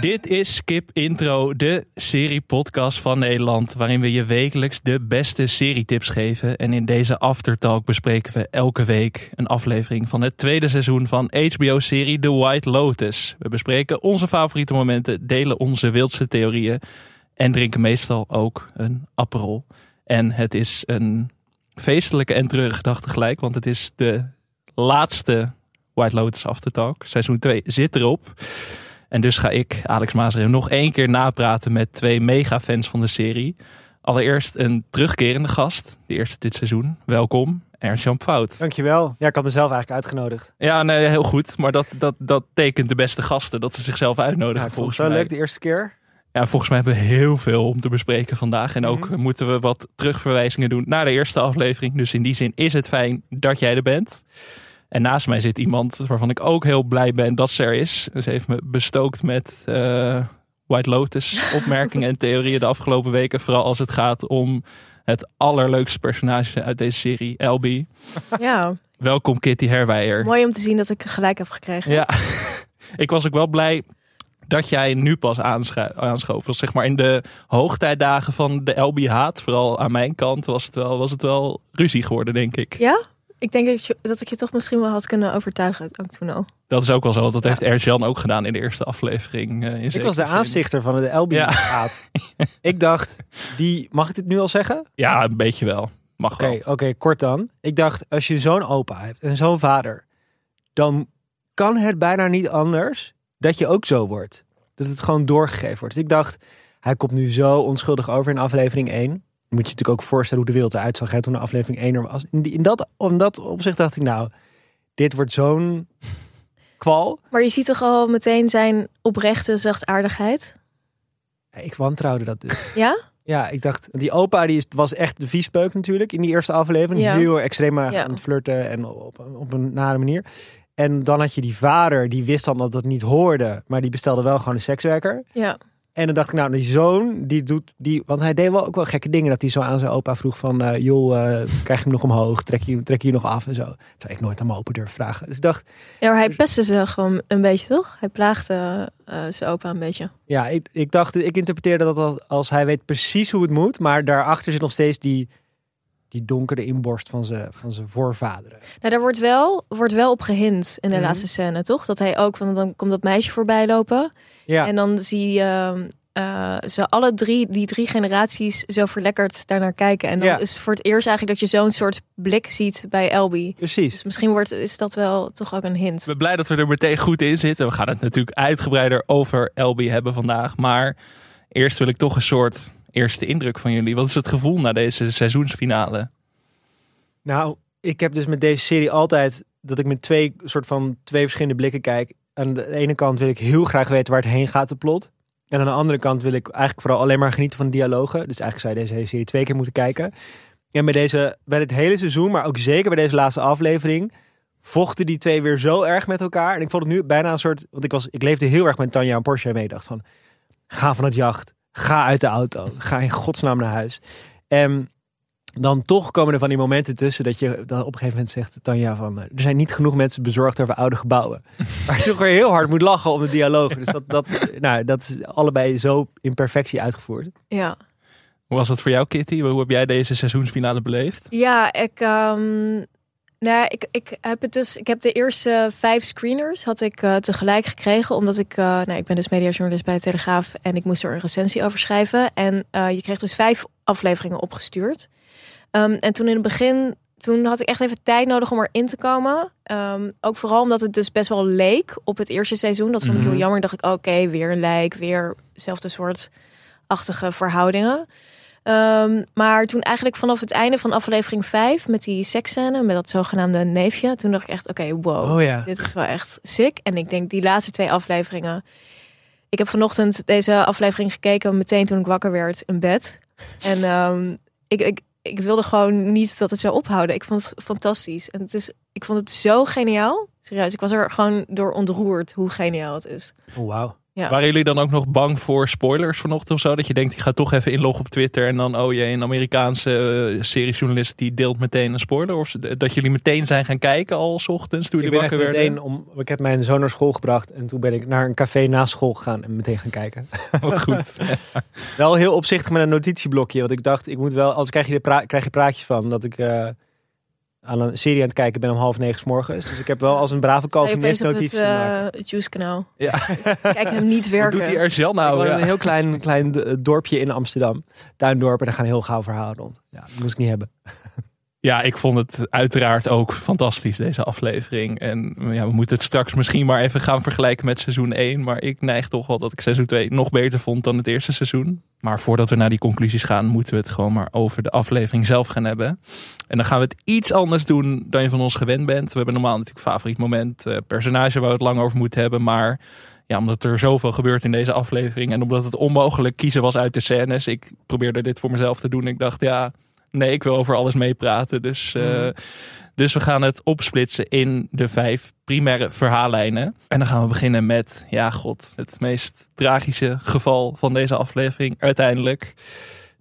Dit is Skip Intro, de serie-podcast van Nederland, waarin we je wekelijks de beste serietips geven. En in deze aftertalk bespreken we elke week een aflevering van het tweede seizoen van HBO-serie The White Lotus. We bespreken onze favoriete momenten, delen onze wildste theorieën en drinken meestal ook een Aperol. En het is een feestelijke en treurige dag tegelijk, want het is de laatste White Lotus Aftertalk. Seizoen 2 zit erop. En dus ga ik, Alex Maasreel, nog één keer napraten met twee mega-fans van de serie. Allereerst een terugkerende gast, de eerste dit seizoen. Welkom, Ernst-Jan Fout. Dankjewel. Ja, ik had mezelf eigenlijk uitgenodigd. Ja, nee, heel goed. Maar dat, dat, dat tekent de beste gasten, dat ze zichzelf uitnodigen. Ja, ik vond het volgens zo mij. leuk de eerste keer. Ja, volgens mij hebben we heel veel om te bespreken vandaag. En ook Mhm. moeten we wat terugverwijzingen doen naar de eerste aflevering. Dus in die zin is het fijn dat jij er bent. En naast mij zit iemand waarvan ik ook heel blij ben dat ze er is. Ze heeft me bestookt met eh, White Lotus opmerkingen en theorieën de afgelopen weken. Vooral als het gaat om het allerleukste personage uit deze serie, Elby. Ja, Welkom Kitty Herwijer. mooi om te zien dat ik gelijk heb gekregen. Ja, ik was ook wel blij dat jij nu pas aanschoof. Was zeg maar in de hoogtijdagen van de LB haat, vooral aan mijn kant, was het wel, was het wel ruzie geworden, denk ik. Ja? Ik denk dat, je, dat ik je toch misschien wel had kunnen overtuigen, ook toen al. Dat is ook wel zo. Dat Ja. heeft Erjan ook gedaan in de eerste aflevering. eh, in Ik was de zin. aanstichter van de LB Ja. ik dacht, die, mag ik dit nu al zeggen? Ja, een beetje wel. Mag wel. oké, kort dan. Ik dacht, als je zo'n opa hebt en zo'n vader, dan kan het bijna niet anders dat je ook zo wordt. Dat het gewoon doorgegeven wordt. Dus ik dacht, hij komt nu zo onschuldig over in aflevering 1. Moet je natuurlijk ook voorstellen hoe de wereld eruit zag hè, toen de aflevering 1 er was. In, die, in, dat, in dat opzicht dacht ik, nou, dit wordt zo'n kwal. Maar je ziet toch al meteen zijn oprechte zachtaardigheid? Ik wantrouwde dat dus. Ja? Ja, ik dacht, die opa die is, was echt de viespeuk natuurlijk in die eerste aflevering. Ja. Heel extreem Ja. aan het flirten en op, op een nare manier. En dan had je die vader, die wist dan dat dat niet hoorde, maar die bestelde wel gewoon een sekswerker. Ja. En dan dacht ik, nou, die zoon, die doet, die, want hij deed wel ook wel gekke dingen. Dat hij zo aan zijn opa vroeg van, eh, joh, eh, krijg je hem nog omhoog? Trek je, trek je nog af en zo. Dat zou ik nooit aan mijn opa durven vragen. Dus ik dacht, Ja, maar hij pestte ze gewoon een beetje, toch? Hij plaagde eh, zijn opa een beetje. ja, ik, ik dacht, ik interpreteerde dat als, als hij weet precies hoe het moet, maar daarachter zit nog steeds die, die donkere inborst van zijn, van zijn voorvaderen. Nou, daar wordt wel, wordt wel op gehind in de Mhm. laatste scène, toch? Dat hij ook, want dan komt dat meisje voorbij lopen. Ja. En dan zie je eh, ze alle drie, die drie generaties, zo verlekkerd daarnaar kijken. En dan Ja. is het voor het eerst eigenlijk dat je zo'n soort blik ziet bij Elby. Precies. Dus misschien wordt, is dat wel toch ook een hint. Ik ben blij dat we er meteen goed in zitten. We gaan het natuurlijk uitgebreider over LB hebben vandaag. Maar eerst wil ik toch een soort eerste indruk van jullie. Wat is het gevoel na deze seizoensfinale? Nou, ik heb dus met deze serie altijd dat ik met twee soort van twee verschillende blikken kijk. Aan de ene kant wil ik heel graag weten waar het heen gaat, de plot. En aan de andere kant wil ik eigenlijk vooral alleen maar genieten van de dialogen. Dus eigenlijk zou je deze hele serie twee keer moeten kijken. En bij, deze, bij dit hele seizoen, maar ook zeker bij deze laatste aflevering, vochten die twee weer zo erg met elkaar. En ik vond het nu bijna een soort, want ik, was, ik leefde heel erg met Tanja en Porsche mee. Ik dacht van, ga van het jacht, ga uit de auto, ga in godsnaam naar huis. En dan toch komen er van die momenten tussen dat je dan op een gegeven moment zegt, Tanja, van eh, er zijn niet genoeg mensen bezorgd over oude gebouwen. Waar je toch weer heel hard moet lachen om de dialogen. Dus dat, dat, nou, dat is allebei zo in perfectie uitgevoerd. Ja. Hoe was het voor jou, Kitty? Hoe heb jij deze seizoensfinale beleefd? Ja, ik, ehm, nou, ik, ik heb het dus. Ik heb de eerste vijf screeners had ik eh, tegelijk gekregen, omdat ik, eh, nou, ik ben dus mediajournalist bij de Telegraaf en ik moest er een recensie over schrijven. En eh, je kreeg dus vijf afleveringen opgestuurd. Ehm, en toen in het begin, toen had ik echt even tijd nodig om erin te komen. Ehm, ook vooral omdat het dus best wel leek op het eerste seizoen. Dat vond ik Mhm. heel jammer. Dacht ik, oké, weer een lijk, weer hetzelfde soort achtige verhoudingen. Ehm, maar toen eigenlijk vanaf het einde van aflevering 5 met die seksscène, met dat zogenaamde neefje, toen dacht ik echt, oké, wow, Oh ja. dit is wel echt sick. En ik denk die laatste twee afleveringen. Ik heb vanochtend deze aflevering gekeken, meteen toen ik wakker werd in bed. En ehm, ik, ik, ik wilde gewoon niet dat het zou ophouden. Ik vond het fantastisch. En het is, ik vond het zo geniaal. Serieus, ik was er gewoon door ontroerd hoe geniaal het is. Oh, wauw. Ja. Waren jullie dan ook nog bang voor spoilers vanochtend of zo? Dat je denkt, ik ga toch even inloggen op Twitter en dan, oh jee, een Amerikaanse uh, seriejournalist die deelt meteen een spoiler? Of dat jullie meteen zijn gaan kijken al s ochtends toen Ik jullie ben echt wakker werden? meteen om, ik heb mijn zoon naar school gebracht en toen ben ik naar een café na school gegaan en meteen gaan kijken. Wat goed. Wel heel opzichtig met een notitieblokje, want ik dacht, ik moet wel, als krijg je, de pra krijg je praatjes van dat ik eh, aan een serie aan het kijken ben om half negen 's morgens. Dus ik heb wel als een brave Calvinist het notities te maken. eh, Juice kanaal. Ja. Kijk hem niet Hoe werken. doet die Erzel Ik nou? Ja. een heel klein, klein d- dorpje in Amsterdam. Tuindorp en daar gaan heel gauw verhalen rond. Ja, dat moest ik niet hebben. Ja, ik vond het uiteraard ook fantastisch, deze aflevering. En ja, we moeten het straks misschien maar even gaan vergelijken met seizoen 1. Maar ik neig toch wel dat ik seizoen 2 nog beter vond dan het eerste seizoen. Maar voordat we naar die conclusies gaan, moeten we het gewoon maar over de aflevering zelf gaan hebben. En dan gaan we het iets anders doen dan je van ons gewend bent. We hebben normaal natuurlijk favoriet moment, eh, personage waar we het lang over moeten hebben. Maar ja, omdat er zoveel gebeurt in deze aflevering en omdat het onmogelijk kiezen was uit de scènes. Ik probeerde dit voor mezelf te doen. Ik dacht, ja, nee, ik wil over alles meepraten. Dus, eh, Mhm. dus we gaan het opsplitsen in de vijf primaire verhaallijnen. En dan gaan we beginnen met, ja, god, het meest tragische geval van deze aflevering. Uiteindelijk,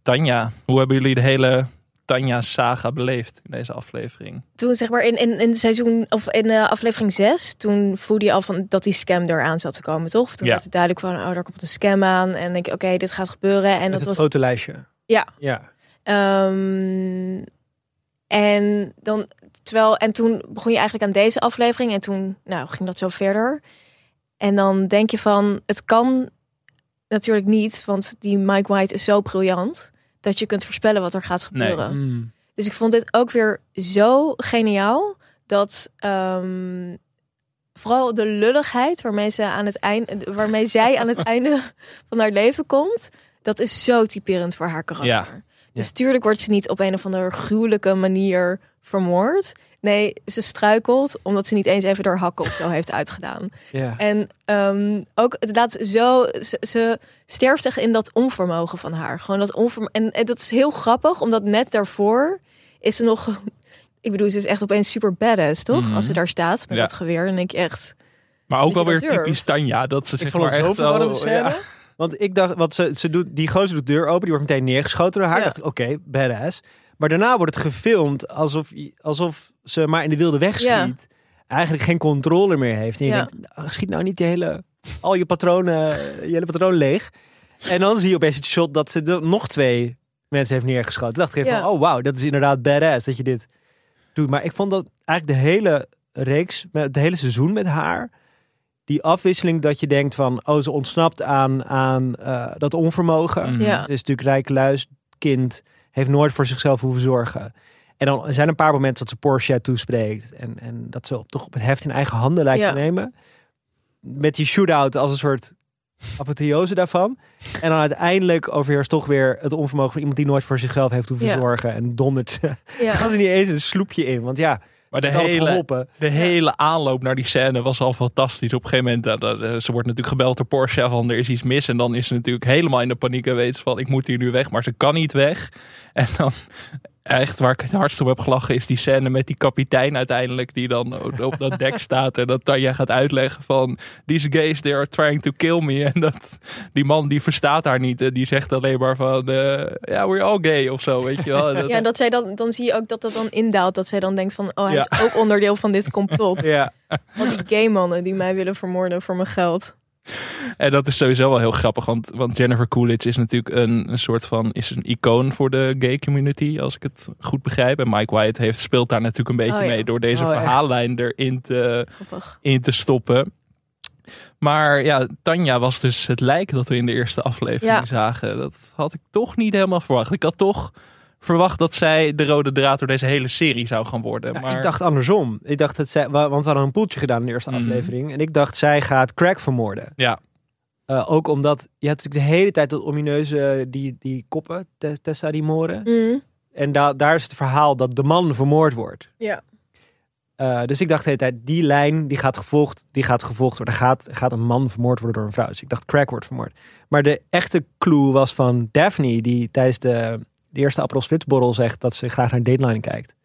Tanja. Hoe hebben jullie de hele Tanja-saga beleefd in deze aflevering? Toen zeg maar in, in, in seizoen of in eh, aflevering 6, toen voelde je al van dat die scam eraan zat te komen, toch? Toen Ja. werd het duidelijk van, oh, daar komt een scam aan. En denk ik, oké, dit gaat gebeuren. En Met dat het was. fotolijstje. Ja. Ja. Ehm, en dan terwijl en toen begon je eigenlijk aan deze aflevering en toen nou ging dat zo verder. En dan denk je van het kan natuurlijk niet, want die Mike White is zo briljant dat je kunt voorspellen wat er gaat Nee. gebeuren. Mm. Dus ik vond dit ook weer zo geniaal dat ehm, vooral de lulligheid waarmee ze aan het einde, waarmee zij aan het einde van haar leven komt, dat is zo typerend voor haar karakter. Ja. Dus tuurlijk wordt ze niet op een of andere gruwelijke manier vermoord. Nee, ze struikelt omdat ze niet eens even haar hakken of zo heeft uitgedaan. Ja. En ehm, ook het laat zo, ze, ze sterft echt in dat onvermogen van haar. Gewoon dat onvermogen. En, en dat is heel grappig, omdat net daarvoor is ze nog. Ik bedoel, ze is echt opeens super badass, toch? Mhm. Als ze daar staat met Ja. dat geweer, dan denk je echt. Maar ook wel weer typisch Tanja. Dat ze Ik zeg vond maar het zo echt verwarrende zo... scène. Ja. Want ik dacht, wat ze, ze doet, die gozer doet de deur open, die wordt meteen neergeschoten door haar. Ja. dacht ik, oké, badass. Maar daarna wordt het gefilmd alsof, alsof ze maar in de wilde weg Ja. schiet. Eigenlijk geen controle meer heeft. En je Ja. denkt, nou, schiet nou niet je hele, al je patronen, je hele patroon leeg. En dan zie je opeens het shot dat ze de, nog twee mensen heeft neergeschoten. Toen dacht ik even van, oh wauw, dat is inderdaad badass dat je dit doet. Maar ik vond dat eigenlijk de hele reeks, met het hele seizoen met haar die afwisseling dat je denkt van, oh, ze ontsnapt aan, aan eh, dat onvermogen. Mhm. Ja. Is natuurlijk rijk luis, kind, heeft nooit voor zichzelf hoeven zorgen. En dan zijn er een paar momenten dat ze Porsche toespreekt. En, en dat ze op, toch op het heft in eigen handen lijkt Ja. te nemen. Met die shootout als een soort apotheose daarvan. En dan uiteindelijk overheerst toch weer het onvermogen van iemand die nooit voor zichzelf heeft hoeven Ja. zorgen. En dondert ze. Ja. Gaan ze niet eens een sloepje in. Want ja, Maar de hele, de hele aanloop naar die scène was al fantastisch. Op een gegeven moment, eh, eh, ze wordt natuurlijk gebeld door Porsche van er is iets mis. En dan is ze natuurlijk helemaal in de paniek en weet ze van ik moet hier nu weg. Maar ze kan niet weg. En dan echt waar ik het hardst op heb gelachen is die scène met die kapitein uiteindelijk. Die dan op- dat dek staat en dat Tanja gaat uitleggen van these gays they are trying to kill me. En dat die man die verstaat haar niet. En die zegt alleen maar van eh, ja we're all gay of zo weet je wel. En dat- Ja, dat zij dan, dan zie je ook dat dat dan indaalt. Dat zij dan denkt van, oh, hij Ja. is ook onderdeel van dit complot. Ja. Al die gay mannen die mij willen vermoorden voor mijn geld. En dat is sowieso wel heel grappig, want, want Jennifer Coolidge is natuurlijk een, een soort van is een icoon voor de gay community, als ik het goed begrijp. En Mike White heeft, speelt daar natuurlijk een beetje Oh ja. mee door deze Oh, echt? verhaallijn erin te, Grappig. in te stoppen. Maar ja, Tanja was dus het lijk dat we in de eerste aflevering Ja. zagen. Dat had ik toch niet helemaal verwacht. Ik had toch verwacht dat zij de rode draad door deze hele serie zou gaan worden. Ja, maar Ik dacht andersom. Ik dacht dat zij, wa- want we hadden een poeltje gedaan in de eerste Mhm. aflevering. En ik dacht, zij gaat Crack vermoorden. Ja. Eh, ook omdat je had natuurlijk de hele tijd dat omineuze die, die koppen, te- Tessa die moren. Mm. En da daar is het verhaal dat de man vermoord wordt. Ja. Eh, dus ik dacht de hele tijd, die lijn die gaat gevolgd, die gaat gevolgd worden. Gaat, gaat een man vermoord worden door een vrouw. Dus ik dacht, Crack wordt vermoord. Maar de echte clue was van Daphne, die tijdens de, de eerste Aperol Splitsborrel zegt dat ze graag naar Dateline kijkt.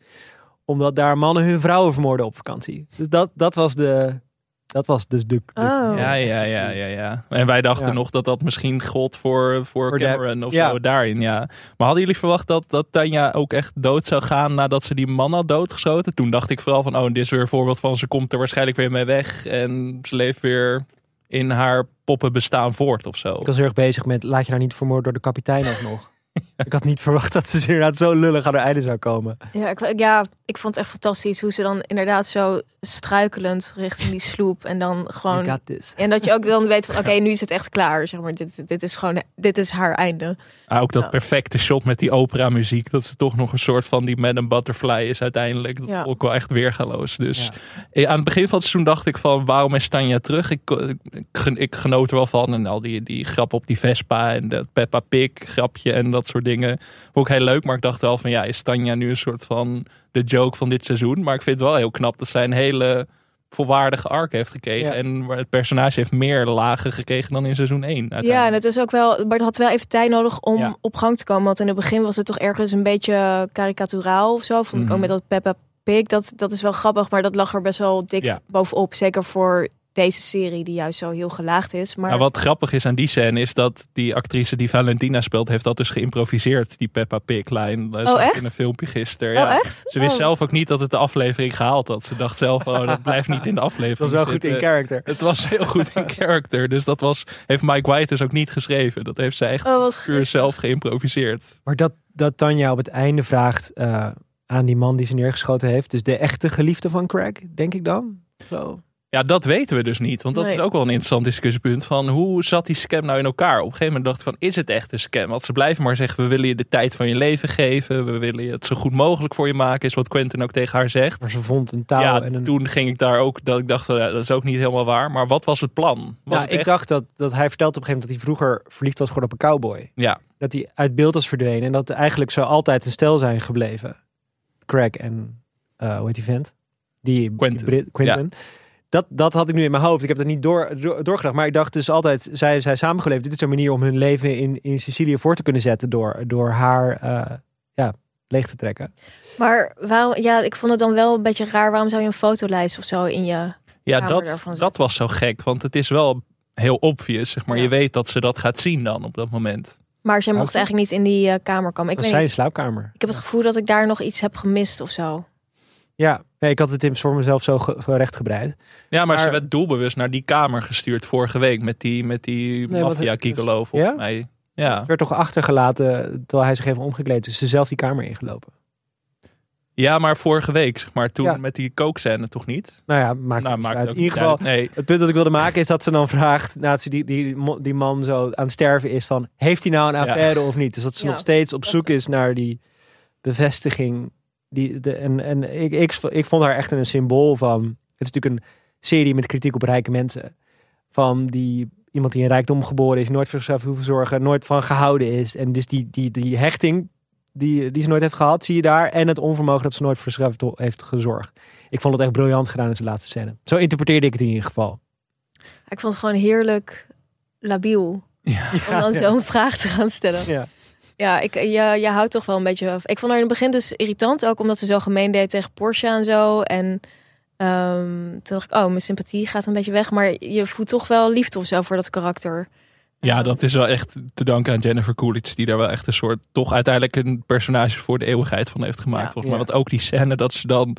Omdat daar mannen hun vrouwen vermoorden op vakantie. Dus dat, dat was de, Dat was dus de... de- Oh. Ja, ja, ja, ja, ja. En wij dachten Ja. nog dat dat misschien gold voor, voor Voor de- Cameron of ja. zo daarin, ja. Maar hadden jullie verwacht dat, dat Tanja ook echt dood zou gaan nadat ze die man had doodgeschoten? Toen dacht ik vooral van, oh, dit is weer een voorbeeld van ze komt er waarschijnlijk weer mee weg en ze leeft weer in haar poppenbestaan voort of zo. Ik was heel erg bezig met, laat je nou niet vermoorden door de kapitein alsnog. Ik had niet verwacht dat ze inderdaad zo lullig aan haar einde zou komen. Ja ik, ja, ik vond het echt fantastisch hoe ze dan inderdaad zo struikelend richting die sloep. En dan gewoon. got this. En dat je ook dan weet van oké, nu is het echt klaar. Zeg maar, dit, dit is gewoon, dit is haar einde. Ah, ook dat Ja. perfecte shot met die opera muziek, dat ze toch nog een soort van die Madame Butterfly is uiteindelijk. Dat Ja. vond ik wel echt weergaloos. Dus Eh, aan het begin van het seizoen dacht ik van waarom is Tanja terug? Ik, ik, ik, ik genoot er wel van. En al die, die grap op die Vespa en dat Peppa Pig grapje en dat soort dingen. Vond ik heel leuk. Maar ik dacht wel van ja, is Tanja nu een soort van de joke van dit seizoen? Maar ik vind het wel heel knap dat zij een hele volwaardige arc heeft gekregen. Ja. En waar het personage heeft meer lagen gekregen dan in seizoen 1. Ja, en het is ook wel, maar het had wel even tijd nodig om Ja. op gang te komen. Want in het begin was het toch ergens een beetje karikaturaal of zo. Vond ik Mhm. ook met dat Peppa Pig. Dat, dat is wel grappig, maar dat lag er best wel dik Ja. bovenop. Zeker voor deze serie die juist zo heel gelaagd is. Maar Nou, wat grappig is aan die scène is dat die actrice die Valentina speelt, heeft dat dus geïmproviseerd, die Peppa Pig. Dat echt? in een filmpje gisteren. Oh, ja. echt? Ze wist Oh. zelf ook niet dat het de aflevering gehaald had. Ze dacht zelf, oh, dat blijft niet in de aflevering Dat is wel goed in character. Het was heel goed in character. Dus dat was, heeft Mike White dus ook niet geschreven. Dat heeft zij echt Oh, puur zelf geïmproviseerd. Maar dat, dat Tanja op het einde vraagt eh, aan die man die ze neergeschoten heeft. Dus de echte geliefde van Craig, denk ik dan. Zo. Ja, dat weten we dus niet. Want dat Nee. is ook wel een interessant discussiepunt. Van hoe zat die scam nou in elkaar? Op een gegeven moment dacht ik van, is het echt een scam? Want ze blijven maar zeggen, we willen je de tijd van je leven geven. We willen je het zo goed mogelijk voor je maken. Is wat Quentin ook tegen haar zegt. Maar ze vond een ja, en een... toen ging ik daar ook, dat ik dacht, ja, dat is ook niet helemaal waar. Maar wat was het plan? Was Nou, het ik echt- dacht dat, dat hij vertelde op een gegeven moment dat hij vroeger verliefd was geworden op een cowboy. Ja, Dat hij uit beeld was verdwenen. En dat eigenlijk zo altijd een stel zijn gebleven. Craig en, eh hoe heet die vent? Die Quentin. Brit- Quentin. Dat, dat had ik nu in mijn hoofd. Ik heb dat niet door, door, doorgedacht. Maar ik dacht dus altijd, zij zijn samengeleefd. Dit is een manier om hun leven in, in Sicilië voor te kunnen zetten. Door, door haar eh, ja, leeg te trekken. Maar waarom, ja, ik vond het dan wel een beetje raar. Waarom zou je een fotolijst of zo in je... ja dat, dat was zo gek. Want het is wel heel obvious, zeg maar. Ja. Je weet dat ze dat gaat zien dan op dat moment. Maar zij mocht eigenlijk niet in die eh, kamer komen. Ik Dat weet was zijn slaapkamer. Ik heb het gevoel dat ik daar nog iets heb gemist of zo. Ja, nee, ik had het in voor mezelf zo, ge- zo rechtgebreid. Ja, maar, ze werd doelbewust naar die kamer gestuurd vorige week met die, met die Nee, maffia Kikolo volgens Ja? mij. Ja. Het werd toch achtergelaten terwijl hij zich even omgekleed. Dus ze zelf die kamer ingelopen. ja, maar vorige week, zeg maar, toen Ja. met die kookscène toch niet? Nou ja, maakt nou, het niet maakt uit. In ieder geval. Nee, Het punt dat ik wilde maken is dat ze dan vraagt, nadat ze die, die, die man zo aan het sterven is, van heeft hij nou een Ja. affaire of niet? Dus dat ze Ja. nog steeds op zoek is naar die bevestiging. Die, de, en en ik, ik, ik vond haar echt een symbool van. Het is natuurlijk een serie met kritiek op rijke mensen. Van die iemand die in rijkdom geboren is, nooit voor zichzelf hoeven zorgen, nooit van gehouden is. En dus die, die, die hechting die, die ze nooit heeft gehad, zie je daar. En het onvermogen dat ze nooit voor zichzelf heeft gezorgd. Ik vond het echt briljant gedaan in zijn laatste scène. Zo interpreteerde ik het in ieder geval. Ik vond het gewoon heerlijk labiel. Ja. Om dan ja. zo'n vraag te gaan stellen. Ja. Ja, ik, je, je houdt toch wel een beetje... Ik vond haar in het begin dus irritant. Ook omdat ze zo gemeen deed tegen Porsche en zo. En ehm, toen dacht ik, oh, mijn sympathie gaat een beetje weg. Maar je voelt toch wel liefde of zo voor dat karakter. ja, dat is wel echt te danken aan Jennifer Coolidge, die daar wel echt een soort, toch uiteindelijk een personage voor de eeuwigheid van heeft gemaakt. Ja. volgens mij. Ja. Want ook die scène dat ze dan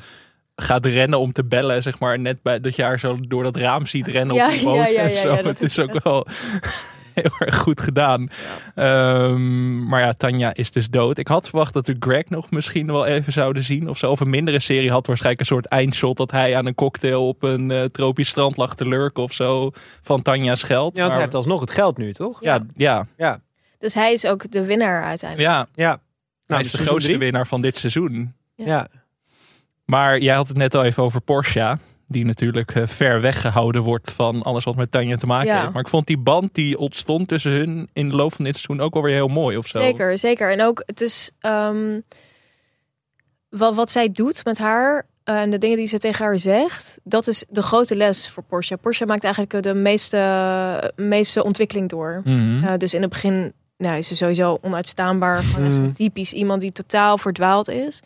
gaat rennen om te bellen, zeg maar, net bij dat je haar zo door dat raam ziet rennen Ja, op die boot ja, ja, en zo. ja, dat het is is ook wel heel erg goed gedaan. Ehm, maar ja, Tanja is dus dood. Ik had verwacht dat we Greg nog misschien wel even zouden zien of zo. Of een mindere serie had waarschijnlijk een soort eindshot dat hij aan een cocktail op een eh, tropisch strand lag te lurken of zo van Tanja's geld. Ja, want hij heeft alsnog het geld nu, toch? ja, ja, Ja. Dus hij is ook de winnaar uiteindelijk. ja. Ja. hij Nou, is de grootste drie. winnaar van dit seizoen. Ja. Maar jij had het net al even over Porsche. Die natuurlijk eh, ver weggehouden wordt van alles wat met Tanja te maken Ja. heeft. Maar ik vond die band die ontstond tussen hun in de loop van dit seizoen ook alweer heel mooi of zo. Zeker, zeker. En ook, het is ehm, wat, wat zij doet met haar eh, en de dingen die ze tegen haar zegt, dat is de grote les voor Porsche. Porsche maakt eigenlijk de meeste, meeste ontwikkeling door. Mhm. Eh, dus in het begin nou, is ze sowieso onuitstaanbaar. Gewoon Mm. zo'n typisch iemand die totaal verdwaald is.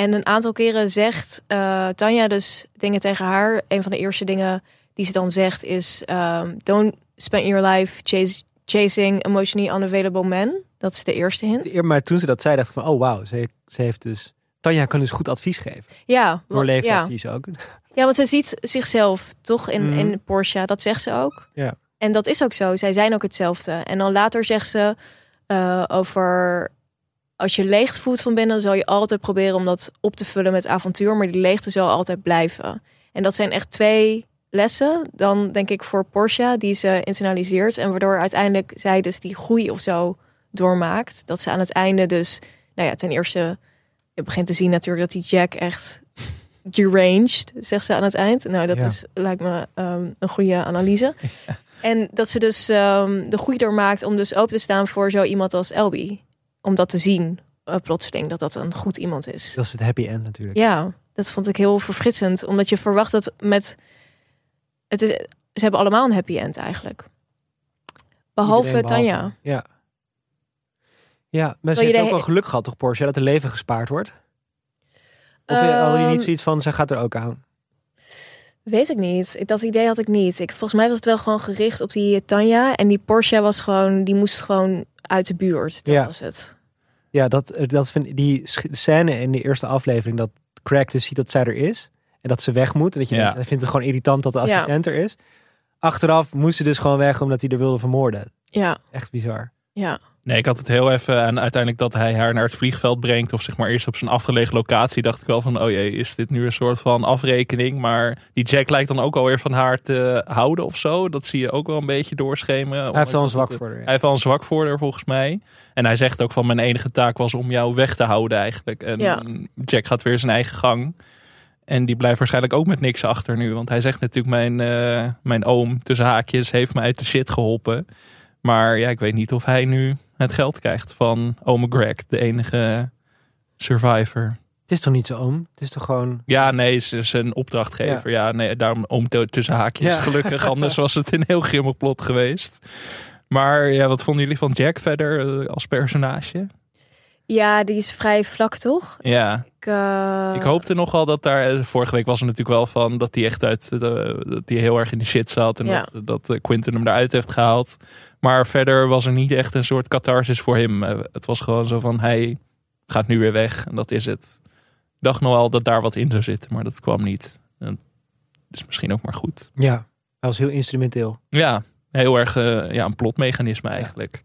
En een aantal keren zegt eh, Tanja dus dingen tegen haar. Een van de eerste dingen die ze dan zegt is... ehm, don't spend your life chase, chasing emotionally unavailable men. Dat is de eerste hint. Maar toen ze dat zei, dacht ik van, oh wauw, ze, ze heeft dus... Tanja kan dus goed advies geven. Ja, Door want- ja. leeftijdsadvies ook. Ja, want ze ziet zichzelf toch in, Mhm. in Porsche. Dat zegt ze ook. Ja. En dat is ook zo. Zij zijn ook hetzelfde. En dan later zegt ze eh, over... Als je leegte voelt van binnen, zal je altijd proberen om dat op te vullen met avontuur. Maar die leegte zal altijd blijven. En dat zijn echt twee lessen. Dan denk ik voor Porsche, die ze internaliseert. En waardoor uiteindelijk zij dus die groei of zo doormaakt. Dat ze aan het einde dus... Nou ja, ten eerste... Je begint te zien natuurlijk dat die Jack echt deranged, zegt ze aan het eind. Nou, dat Ja. is, lijkt me ehm, een goede analyse. En dat ze dus ehm, de groei doormaakt om dus open te staan voor zo iemand als Elby. Om dat te zien, eh, plotseling, dat dat een goed iemand is. Dat is het happy end natuurlijk. Ja, dat vond ik heel verfrissend. Omdat je verwacht dat met... Het is, ze hebben allemaal een happy end eigenlijk. Behalve Tanja. Ja. Ja, maar ze je heeft ook wel geluk gehad toch, Porsche, dat er leven gespaard wordt? Of hadden die niet Ehm, zoiets van, ze gaat er ook aan? Weet ik niet. Dat idee had ik niet. Ik, volgens mij was het wel gewoon gericht op die Tanja. En die Porsche was gewoon, die moest gewoon uit de buurt. Dat Ja. was het. Ja, dat, dat vind, die scène in de eerste aflevering, dat Craig dus ziet dat zij er is. En dat ze weg moet. En dat je Ja. denkt, hij vindt het gewoon irritant dat de Ja. assistent er is. Achteraf moest ze dus gewoon weg omdat hij er wilde vermoorden. Ja, Echt bizar. ja. Nee, ik had het heel even. En uiteindelijk dat hij haar naar het vliegveld brengt. Of zeg maar eerst op zijn afgelegen locatie. Dacht ik wel van, oh jee, is dit nu een soort van afrekening? Maar die Jack lijkt dan ook alweer van haar te houden of zo. Dat zie je ook wel een beetje doorschemeren. Hij heeft wel een zwak voor haar. Hij heeft wel een zwak voor haar volgens mij. En hij zegt ook van mijn enige taak was om jou weg te houden eigenlijk. En Ja. Jack gaat weer zijn eigen gang. En die blijft waarschijnlijk ook met niks achter nu. Want hij zegt natuurlijk mijn, eh, mijn oom tussen haakjes heeft me uit de shit geholpen. Maar ja, ik weet niet of hij nu het geld krijgt van ome Greg, de enige survivor. Het is toch niet zo oom? Het is toch gewoon... Ja, nee, ze is een opdrachtgever. Ja, nee, daarom oom tussen haakjes. Ja. Gelukkig, anders was het een heel grimmig plot geweest. Maar ja, wat vonden jullie van Jack verder eh, als personage? ja, die is vrij vlak, toch? Ja, Ik, eh, ik hoopte nogal dat daar... eh, Vorige week was er natuurlijk wel van dat hij echt uit... eh, dat hij heel erg in de shit zat. En Ja. dat, dat Quinten hem eruit heeft gehaald. Maar verder was er niet echt een soort catharsis voor hem. Eh, Het was gewoon zo van, hij gaat nu weer weg. En dat is het. Ik dacht nog wel dat daar wat in zou zitten, maar dat kwam niet. En dus misschien ook maar goed. Ja, hij was heel instrumenteel. Ja, heel erg eh, ja, een plotmechanisme eigenlijk.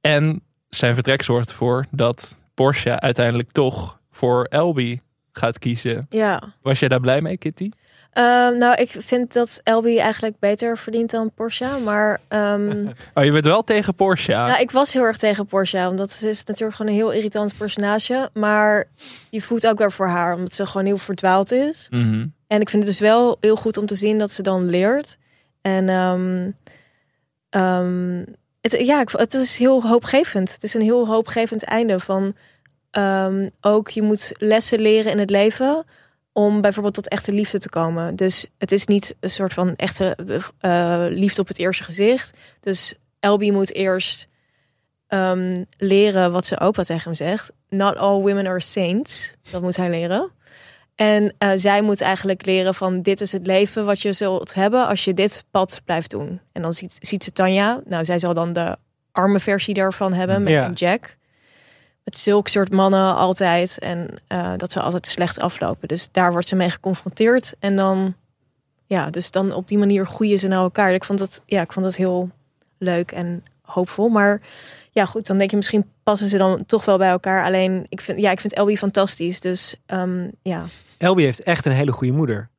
En zijn vertrek zorgt ervoor dat Porsche uiteindelijk toch voor Elby gaat kiezen. Ja. Was jij daar blij mee, Kitty? Ehm, nou, ik vind dat Elby eigenlijk beter verdient dan Porsche. Maar ehm, Oh, je bent wel tegen Porsche. nou, ik was heel erg tegen Porsche. Omdat ze is natuurlijk gewoon een heel irritant personage. Maar je voelt ook weer voor haar. Omdat ze gewoon heel verdwaald is. Mhm. En ik vind het dus wel heel goed om te zien dat ze dan leert. En ehm, het, ja, het is heel hoopgevend. Het is een heel hoopgevend einde van ook je moet lessen leren in het leven om bijvoorbeeld tot echte liefde te komen. Dus het is niet een soort van echte eh, liefde op het eerste gezicht. Dus Elby moet eerst ehm, leren wat zijn opa tegen hem zegt. Not all women are saints. Dat moet hij leren. En eh, zij moet eigenlijk leren van dit is het leven wat je zult hebben als je dit pad blijft doen. En dan ziet, ziet ze Tanja. Nou, zij zal dan de arme versie daarvan hebben met Ja. een Jack. Met zulke soort mannen altijd. En eh, dat ze altijd slecht aflopen. Dus daar wordt ze mee geconfronteerd. En dan, ja, dus dan op die manier groeien ze naar elkaar. Ik vond dat, ja, ik vond dat heel leuk en hoopvol. Maar ja, goed, dan denk je misschien passen ze dan toch wel bij elkaar. Alleen, ik vind, ja, ik vind Elby fantastisch. Dus ehm, ja, Elby heeft echt een hele goede moeder.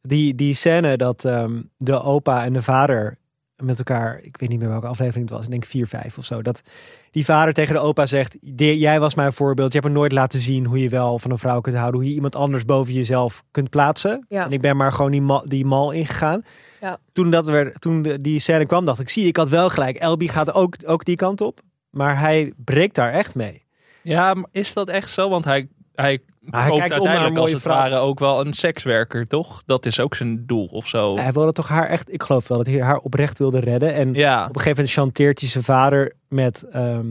Die, die scène dat ehm, de opa en de vader met elkaar, ik weet niet meer welke aflevering het was, ik denk 4, 5 of zo. Dat die vader tegen de opa zegt: "De- Jij was mijn voorbeeld. Je hebt me nooit laten zien hoe je wel van een vrouw kunt houden, hoe je iemand anders boven jezelf kunt plaatsen. Ja. En ik ben maar gewoon die, mal, die mal ingegaan. Ja. Toen, dat werd, toen de, die scène kwam, dacht ik: Zie, ik had wel gelijk. Elby gaat ook, ook die kant op. Maar hij breekt daar echt mee. Ja, maar is dat echt zo? Want hij, hij hij kijkt uiteindelijk als mooie het vrouw. ware ook wel een sekswerker, toch? Dat is ook zijn doel of zo. Hij wilde toch haar echt, ik geloof wel dat hij haar oprecht wilde redden. En Ja, Op een gegeven moment chanteert hij zijn vader met, ehm,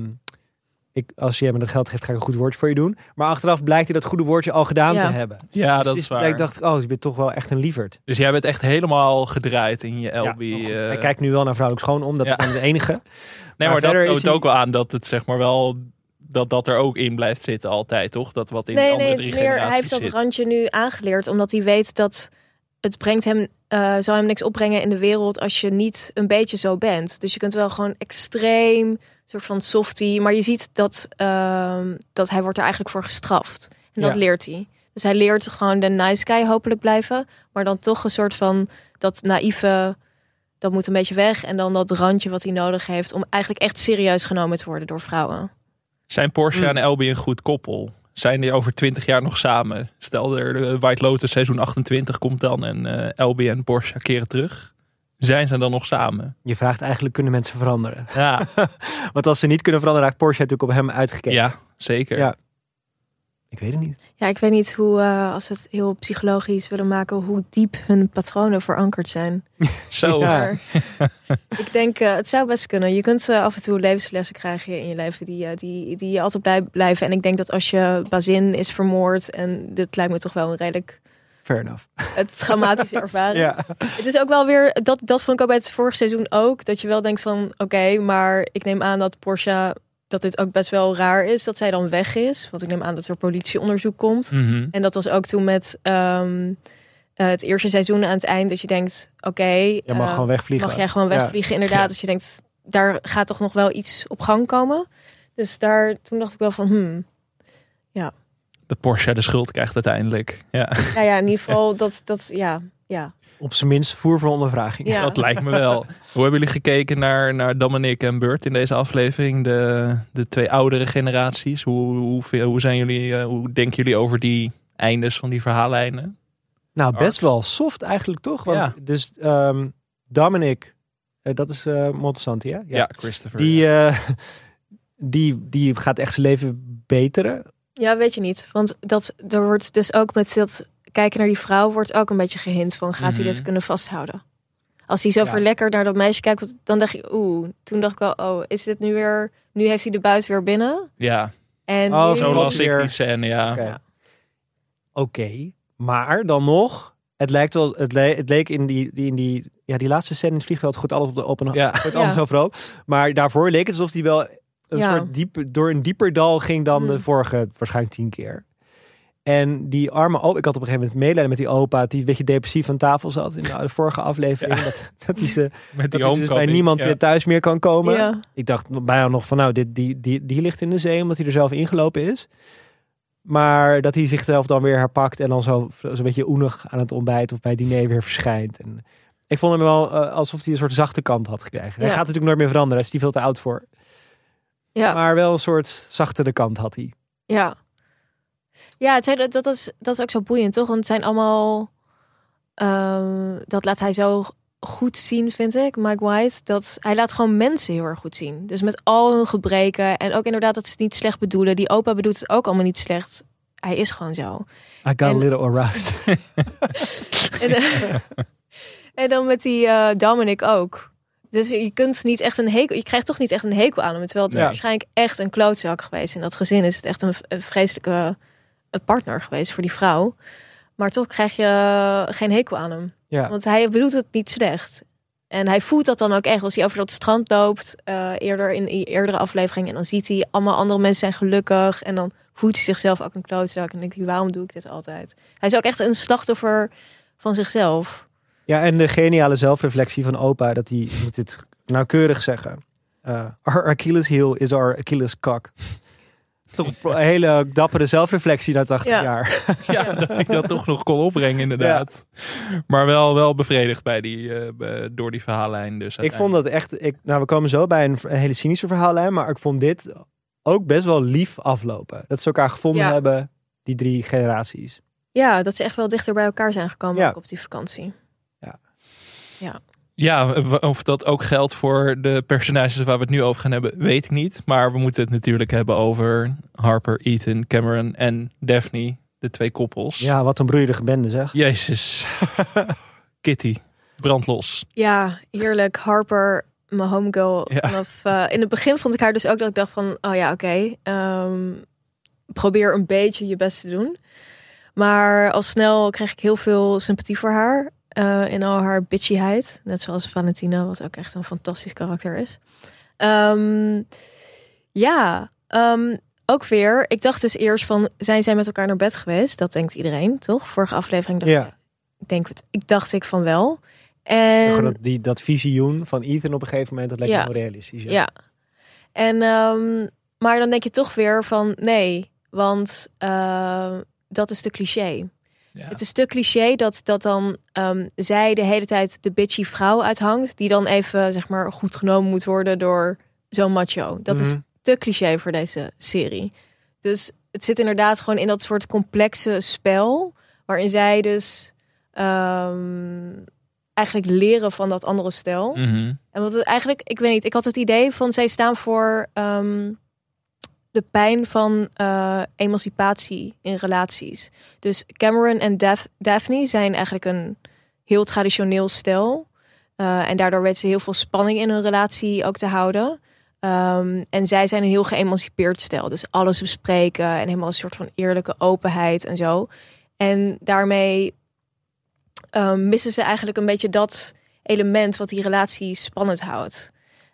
ik, als je me dat geld geeft, ga ik een goed woordje voor je doen. Maar achteraf blijkt hij dat goede woordje al gedaan Ja. te hebben. Ja, Dus dat is waar. blijkt- dacht ik, oh, je bent toch wel echt een lieverd. Dus jij bent echt helemaal gedraaid in je Ja, LB. goed, eh, hij kijkt nu wel naar vrouwelijk schoon om, dat Ja. is dan de enige. nee, maar maar, dat toont hij- ook wel aan dat het zeg maar wel dat dat er ook in blijft zitten altijd, toch? Dat wat in Nee, andere nee, drie meer, hij heeft dat zit. randje nu aangeleerd, omdat hij weet dat het brengt hem, eh, zal hem niks opbrengen in de wereld als je niet een beetje zo bent. Dus je kunt wel gewoon extreem, soort van softie, maar je ziet dat, ehm, dat hij wordt er eigenlijk voor gestraft. En dat Ja. leert hij. Dus hij leert gewoon de nice guy hopelijk blijven, maar dan toch een soort van dat naïeve, dat moet een beetje weg. En dan dat randje wat hij nodig heeft om eigenlijk echt serieus genomen te worden door vrouwen. Zijn Porsche Mm. en LB een goed koppel? Zijn die over twintig jaar nog samen? Stel er de White Lotus seizoen 28 komt dan en LB en Porsche keren terug. Zijn ze dan nog samen? Je vraagt eigenlijk, kunnen mensen veranderen? Ja, Want als ze niet kunnen veranderen, raakt Porsche natuurlijk op hem uitgekeken. ja zeker. Ja. Ik weet het niet. Ja, ik weet niet hoe, eh, als we het heel psychologisch willen maken, hoe diep hun patronen verankerd zijn. Zo. Ja. Ik denk, eh, het zou best kunnen. Je kunt af en toe levenslessen krijgen in je leven die, eh, die, die je altijd blij blijven. En ik denk dat als je bazin is vermoord, en dit lijkt me toch wel een redelijk Fair enough. het traumatische ervaring. Ja. Het is ook wel weer, dat, dat vond ik ook bij het vorige seizoen ook, dat je wel denkt van, oké, maar ik neem aan dat Porsche, dat dit ook best wel raar is, dat zij dan weg is. Want ik neem aan dat er politieonderzoek komt. Mhm. En dat was ook toen met ehm, eh, het eerste seizoen aan het eind. Dat je denkt, oké, Je mag eh, gewoon wegvliegen. mag jij gewoon Ja. wegvliegen. Inderdaad, Ja. als je denkt, daar gaat toch nog wel iets op gang komen. Dus daar, toen dacht ik wel van, hmm. Dat Porsche de schuld krijgt uiteindelijk. Ja, Nou ja, in ieder geval, dat, dat ja, ja. Op zijn minst voer voor ondervraging. Ja. dat lijkt me wel. Hoe hebben jullie gekeken naar, naar Dominic en Bert in deze aflevering? De, de twee oudere generaties. Hoe, hoe, veel- hoe, zijn jullie, eh, hoe denken jullie over die eindes van die verhaallijnen? Nou, best Arcs. wel soft eigenlijk toch? Want Ja. dus ehm, Dominic, eh, dat is eh Monsanto, hè? Ja, Christopher. Die, eh, die, die gaat echt zijn leven beteren. Ja, weet je niet. Want dat, er wordt dus ook met dat kijken naar die vrouw, wordt ook een beetje gehint van, gaat hij dit Mhm. kunnen vasthouden? Als hij zo Ja. verlekkerd naar dat meisje kijkt, dan dacht ik, oeh, toen dacht ik wel, oh, is dit nu weer, nu heeft hij de buit weer binnen. Ja, En Oh, nu, zo las ik die scène, ja. Oké. Ja. Maar dan nog, het lijkt wel, het, le- het leek in die, die, in die, ja, die laatste scène in het vliegveld goed alles op de open, Ja. goed Ja. alles overhoop. Maar daarvoor leek het alsof hij wel een Ja. soort diep, door een dieper dal ging dan de Hmm. vorige, waarschijnlijk tien keer. En die arme opa, ik had op een gegeven moment medelijden met die opa, die een beetje depressief aan tafel zat in de, vorige aflevering. Ja. Dat, dat hij, ze, Met dat die hij dus bij niemand ja. weer thuis meer kan komen. ja. Ik dacht bijna nog van nou, dit, die, die, die ligt in de zee omdat hij er zelf ingelopen is. Maar dat hij zichzelf dan weer herpakt en dan zo, zo een beetje oenig aan het ontbijt of bij het diner weer verschijnt. En ik vond hem wel eh, alsof hij een soort zachte kant had gekregen. Hij gaat natuurlijk nooit meer veranderen, daar is hij veel te oud voor. Ja. Maar wel een soort zachtere kant had hij. Ja, ja het zijn, dat, dat, is, dat is ook zo boeiend, toch? Want het zijn allemaal... ehm, dat laat hij zo goed zien, vind ik, Mike White. Dat hij laat gewoon mensen heel erg goed zien. Dus met al hun gebreken. En ook inderdaad dat ze het niet slecht bedoelen. Die opa bedoelt het ook allemaal niet slecht. Hij is gewoon zo. I got En- a little aroused. En, eh, en dan met die eh, Dominic ook. Dus je kunt niet echt een hekel... Je krijgt toch niet echt een hekel aan hem. Terwijl het Ja. waarschijnlijk echt een klootzak geweest. In dat gezin is het echt een, een vreselijke eh, partner geweest voor die vrouw. Maar toch krijg je geen hekel aan hem. ja. Want hij bedoelt het niet slecht. En hij voelt dat dan ook echt als hij over dat strand loopt. eh, eerder in die eerdere aflevering. En dan ziet hij allemaal andere mensen zijn gelukkig. En dan voelt hij zichzelf ook een klootzak. En denkt hij, waarom doe ik dit altijd? Hij is ook echt een slachtoffer van zichzelf. ja, en de geniale zelfreflectie van opa, dat hij, ik moet dit nauwkeurig zeggen. Eh, our Achilles heel is our Achilles cock. Toch een hele dappere zelfreflectie na 80 Ja. jaar. Ja, dat ik dat toch nog kon opbrengen inderdaad. Maar wel, wel bevredigd bij die, eh, door die verhaallijn. Dus Ik vond dat echt. Ik, nou, we komen zo bij een, een hele cynische verhaallijn. Maar ik vond dit ook best wel lief aflopen. Dat ze elkaar gevonden Ja. hebben, die drie generaties. Ja, dat ze echt wel dichter bij elkaar zijn gekomen Ja. ook op die vakantie. Ja, w- of dat ook geldt voor de personages waar we het nu over gaan hebben, weet ik niet. Maar we moeten het natuurlijk hebben over Harper, Ethan, Cameron en Daphne, de twee koppels. Ja, wat een broeierige bende zeg. Jezus. Kitty, brandlos. Ja, heerlijk. Harper mijn homegirl. Ja. Vanaf, eh, in het begin vond ik haar dus ook dat ik dacht van, oh ja, oké. ehm, probeer een beetje je best te doen. Maar al snel kreeg ik heel veel sympathie voor haar. Eh, in al haar bitchyheid. Net zoals Valentina, wat ook echt een fantastisch karakter is. Ehm, ja, ehm, ook weer. Ik dacht dus eerst van, zijn zij met elkaar naar bed geweest? Dat denkt iedereen, toch? Vorige aflevering dacht Ja. ik, denk, ik dacht ik van wel. En dat, die, dat visioen van Ethan op een gegeven moment, dat lijkt Ja. me realistisch. Ja. Ja. En, ehm, maar dan denk je toch weer van nee, want eh, dat is te cliché. Ja. Het is te cliché dat, dat dan ehm, zij de hele tijd de bitchy vrouw uithangt, die dan even zeg maar goed genomen moet worden door zo'n macho. Dat is Mhm. te cliché voor deze serie. Dus het zit inderdaad gewoon in dat soort complexe spel, waarin zij dus ehm, eigenlijk leren van dat andere stel. Mhm. En wat het eigenlijk, ik weet niet, ik had het idee van zij staan voor ehm, de pijn van eh, emancipatie in relaties. Dus Cameron en Daph- Daphne zijn eigenlijk een heel traditioneel stel. Eh, en daardoor weten ze heel veel spanning in hun relatie ook te houden. Ehm, en zij zijn een heel geëmancipeerd stel. Dus alles bespreken en helemaal een soort van eerlijke openheid en zo. En daarmee ehm, missen ze eigenlijk een beetje dat element wat die relatie spannend houdt.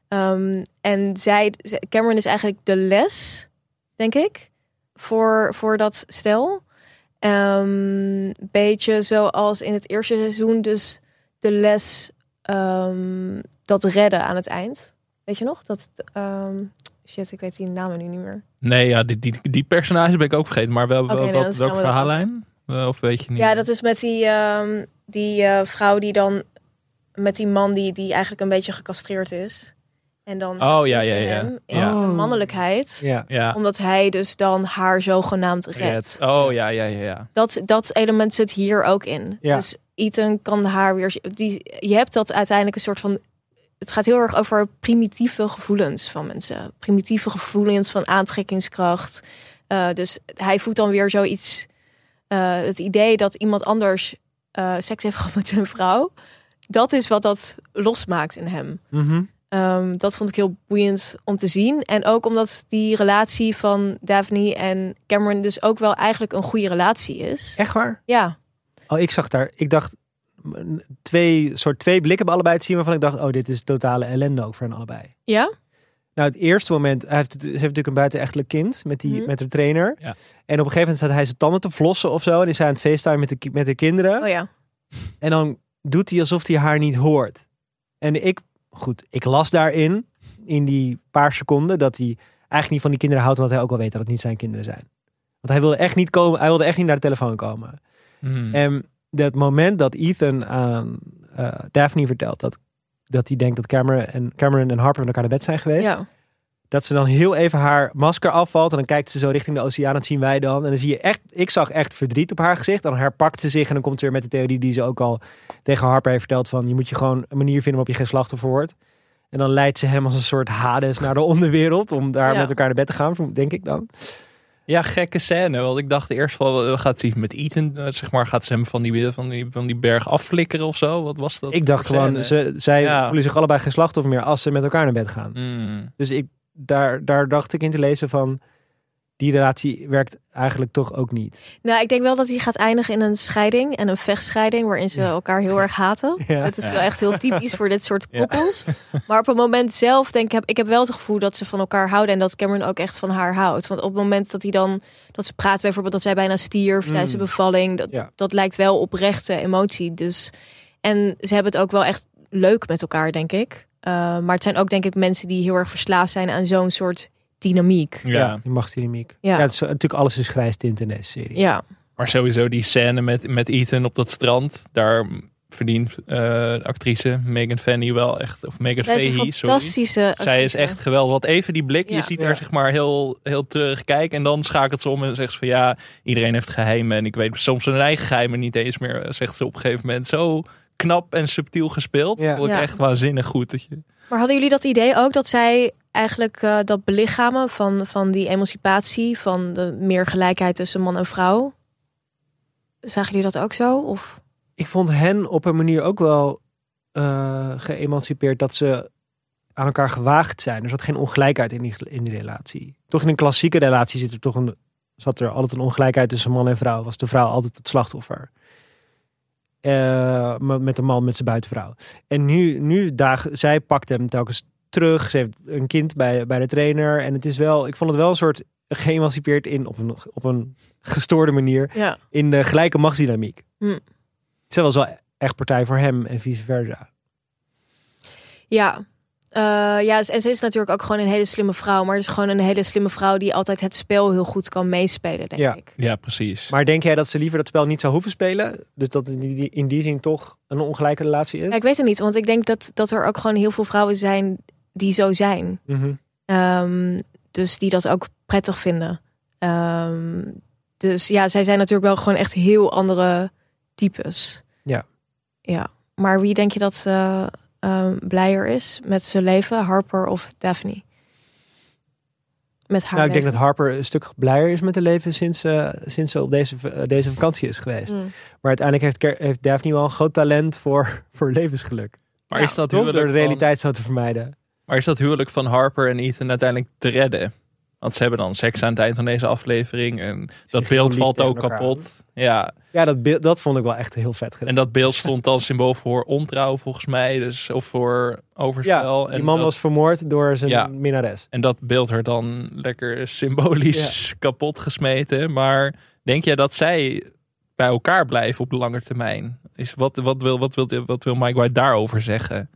Ehm, en zij- Cameron is eigenlijk de les, denk ik, voor, voor dat stel. Een beetje zoals in het eerste seizoen, dus de les ehm, dat redden aan het eind. Weet je nog? Dat, ehm, shit, ik weet die namen nu niet meer. Nee, ja, die, die, die personage ben ik ook vergeten. Maar wel, wel nee, dan wat, snel welke we dat verhaallijn? Of weet je niet? Ja, dat is met die, die eh, vrouw die dan met die man die, die eigenlijk een beetje gecastreerd is. En dan Oh, ja, ja, ja. hem in Ja. zijn mannelijkheid. Ja. Ja. Omdat hij dus dan haar zogenaamd redt. Red. Oh, ja, ja, ja. ja. Dat, dat element zit hier ook in. Ja. Dus Ethan kan haar weer... Die, je hebt dat uiteindelijk een soort van... Het gaat heel erg over primitieve gevoelens van mensen. Primitieve gevoelens van aantrekkingskracht. Eh, dus hij voelt dan weer zoiets... eh, het idee dat iemand anders eh, seks heeft gehad met een vrouw. Dat is wat dat losmaakt in hem. Mhm. Ehm, dat vond ik heel boeiend om te zien. En ook omdat die relatie van Daphne en Cameron dus ook wel eigenlijk een goede relatie is. Echt waar? Ja, Oh, ik zag daar, ik dacht, twee, soort twee blikken bij allebei te zien waarvan ik dacht, oh, dit is totale ellende ook voor hen allebei. ja, Nou, het eerste moment, hij heeft, ze heeft natuurlijk een buitenechtelijk kind met, die, Mhm. met de trainer. Ja. En op een gegeven moment staat hij zijn tanden te flossen of zo. En is hij aan het FaceTime met de, met de kinderen. oh ja. En dan doet hij alsof hij haar niet hoort. En ik, goed, ik las daarin, in die paar seconden, dat hij eigenlijk niet van die kinderen houdt, omdat hij ook wel weet dat het niet zijn kinderen zijn. Want hij wilde echt niet komen, hij wilde echt niet naar de telefoon komen. Hmm. En dat moment dat Ethan aan eh, Daphne vertelt dat, dat hij denkt dat Cameron en, Cameron en Harper met elkaar naar bed zijn geweest. ja. Dat ze dan heel even haar masker afvalt. En dan kijkt ze zo richting de oceaan. Dat zien wij dan. En dan zie je echt, ik zag echt verdriet op haar gezicht. Dan herpakt ze zich en dan komt ze weer met de theorie die ze ook al tegen Harper heeft verteld. Van je moet je gewoon een manier vinden waarop je geen slachtoffer wordt. En dan leidt ze hem als een soort Hades naar de onderwereld. Om daar Ja. met elkaar naar bed te gaan, denk ik dan. Ja, gekke scène. Want ik dacht eerst eh, gaat iets met Ethan, eh, zeg maar, gaat ze hem van die, van die, van die berg afflikkeren of zo? Wat was dat? Ik dacht gewoon, ze, zij Ja. voelen zich allebei geen slachtoffer meer als ze met elkaar naar bed gaan. Hmm. Dus ik, daar, daar dacht ik in te lezen van... Die relatie werkt eigenlijk toch ook niet. Nou, ik denk wel dat hij gaat eindigen in een scheiding en een vechtscheiding waarin ze Ja. elkaar heel erg haten. Ja. Het is wel echt heel typisch voor dit soort Ja. koppels. Maar op het moment zelf denk ik, heb, ik heb wel het gevoel dat ze van elkaar houden en dat Cameron ook echt van haar houdt. Want op het moment dat hij dan, dat ze praat bijvoorbeeld dat zij bijna stierf tijdens de Mm. bevalling, dat, Ja. dat lijkt wel oprechte emotie. Dus, en ze hebben het ook wel echt leuk met elkaar, denk ik. Uh, maar het zijn ook denk ik mensen die heel erg verslaafd zijn aan zo'n soort dynamiek. Ja. Ja, die machtsdynamiek. Ja. Ja, het is, natuurlijk alles is grijs tint in deze serie. Ja, Maar sowieso die scène met, met Ethan op dat strand, daar verdient eh, de actrice Megan Fanny wel echt, of Megan zij is een Fahey, sorry. fantastische Zij is echt geweldig. Want even die blik, je ziet Ja. haar zeg maar heel, heel terug kijken. En dan schakelt ze om en zegt ze van ja, iedereen heeft geheimen. En ik weet soms hun eigen geheimen niet eens meer, zegt ze op een gegeven moment. Zo knap en subtiel gespeeld. Ja. Vond ik Ja. echt waanzinnig goed. Dat je... Maar hadden jullie dat idee ook dat zij eigenlijk eh, dat belichamen van, van die emancipatie, van de meer gelijkheid tussen man en vrouw? Zagen jullie dat ook zo? Of Ik vond hen op een manier ook wel eh, geëmancipeerd dat ze aan elkaar gewaagd zijn. Er zat geen ongelijkheid in die, in die relatie. Toch in een klassieke relatie zit er toch een, zat er altijd een ongelijkheid tussen man en vrouw. Was de vrouw altijd het slachtoffer. Eh, met de man met zijn buitenvrouw. En nu, nu daag, zij pakt hem telkens terug. Ze heeft een kind bij, bij de trainer. En het is wel, ik vond het wel een soort geëmancipeerd in op een, op een gestoorde manier. Ja. In de gelijke machtsdynamiek. Hm. Zij was wel echt partij voor hem en vice versa. Ja. Eh, ja, en ze is natuurlijk ook gewoon een hele slimme vrouw. Maar het is gewoon een hele slimme vrouw die altijd het spel heel goed kan meespelen, denk Ja. ik. Ja, precies. Maar denk jij dat ze liever dat spel niet zou hoeven spelen? Dus dat in die, in die zin toch een ongelijke relatie is? Ja, ik weet het niet, want ik denk dat, dat er ook gewoon heel veel vrouwen zijn die zo zijn. Mhm. Ehm, dus die dat ook prettig vinden. Ehm, dus ja, zij zijn natuurlijk wel gewoon echt heel andere types. Ja. Ja. Maar wie denk je dat eh, ehm, blijer is met zijn leven? Harper of Daphne? Met haar Nou, ik denk dat. Harper een stuk blijer is met haar leven sinds, eh, sinds ze op deze, eh, deze vakantie is geweest. Mm. Maar uiteindelijk heeft, heeft Daphne wel een groot talent voor, voor levensgeluk. Maar Ja, is dat Toch? Door huwelijk de van- realiteit zo te vermijden. Maar is dat huwelijk van Harper en Ethan uiteindelijk te redden? Want ze hebben dan seks aan het eind van deze aflevering. En dat beeld valt ook kapot. Ja, Ja, dat, beeld- dat vond ik wel echt heel vet gedaan. en dat beeld stond als symbool voor ontrouw volgens mij. Dus, of voor overspel. ja, die en man dat, was vermoord door zijn Ja. minnares. En dat beeld werd dan lekker symbolisch kapot gesmeten. Maar denk jij dat zij bij elkaar blijven op de lange termijn? Is, wat, wat, wil, wat, wil, wat wil Mike White daarover zeggen?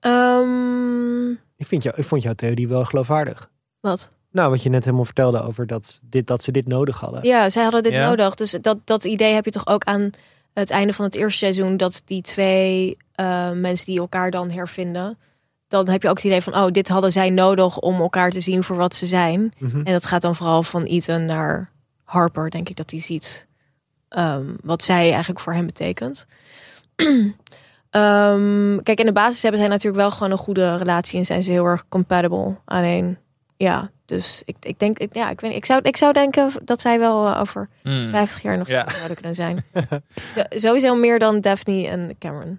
Ehm, Ik, vind jou, ik vond jouw theorie wel geloofwaardig. Wat? Nou, wat je net helemaal vertelde over dat, dit, dat ze dit nodig hadden. Ja, zij hadden dit Ja. nodig. Dus dat, dat idee heb je toch ook aan het einde van het eerste seizoen. Dat die twee eh, mensen die elkaar dan hervinden. Dan heb je ook het idee van, oh, dit hadden zij nodig om elkaar te zien voor wat ze zijn. Mhm. En dat gaat dan vooral van Ethan naar Harper, denk ik, dat hij ziet ehm, wat zij eigenlijk voor hem betekent. Ehm, kijk, in de basis hebben zij natuurlijk wel gewoon een goede relatie en zijn ze heel erg compatible. Alleen, ja, dus ik, ik denk, ik, ja, ik, weet, ik, zou, ik zou denken dat zij wel eh, over Hmm. 50 jaar nog Ja. zouden kunnen zijn. ja, sowieso meer dan Daphne en Cameron.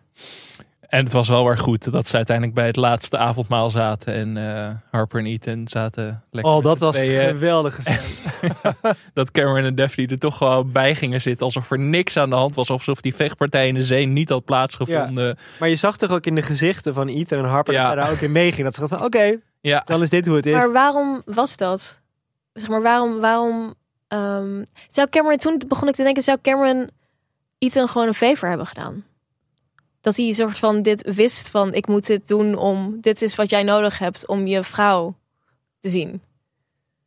En het was wel weer goed dat ze uiteindelijk bij het laatste avondmaal zaten. En eh, Harper en Ethan zaten lekker Oh, dat was tweeën. geweldig. Dat Cameron en Daphne er toch gewoon bij gingen zitten. Alsof er niks aan de hand was. Alsof die vechtpartij in de zee niet had plaatsgevonden. maar je zag toch ook in de gezichten van Ethan en Harper Ja. dat zij daar ook in meegingen. Dat ze dachten van, oké, Ja, dan is dit hoe het is. Maar waarom was dat? Zeg maar, waarom, waarom ehm, zou Cameron, toen begon ik te denken, zou Cameron Ethan gewoon een favor hebben gedaan? Dat hij een soort van dit wist van, ik moet dit doen om, dit is wat jij nodig hebt om je vrouw te zien.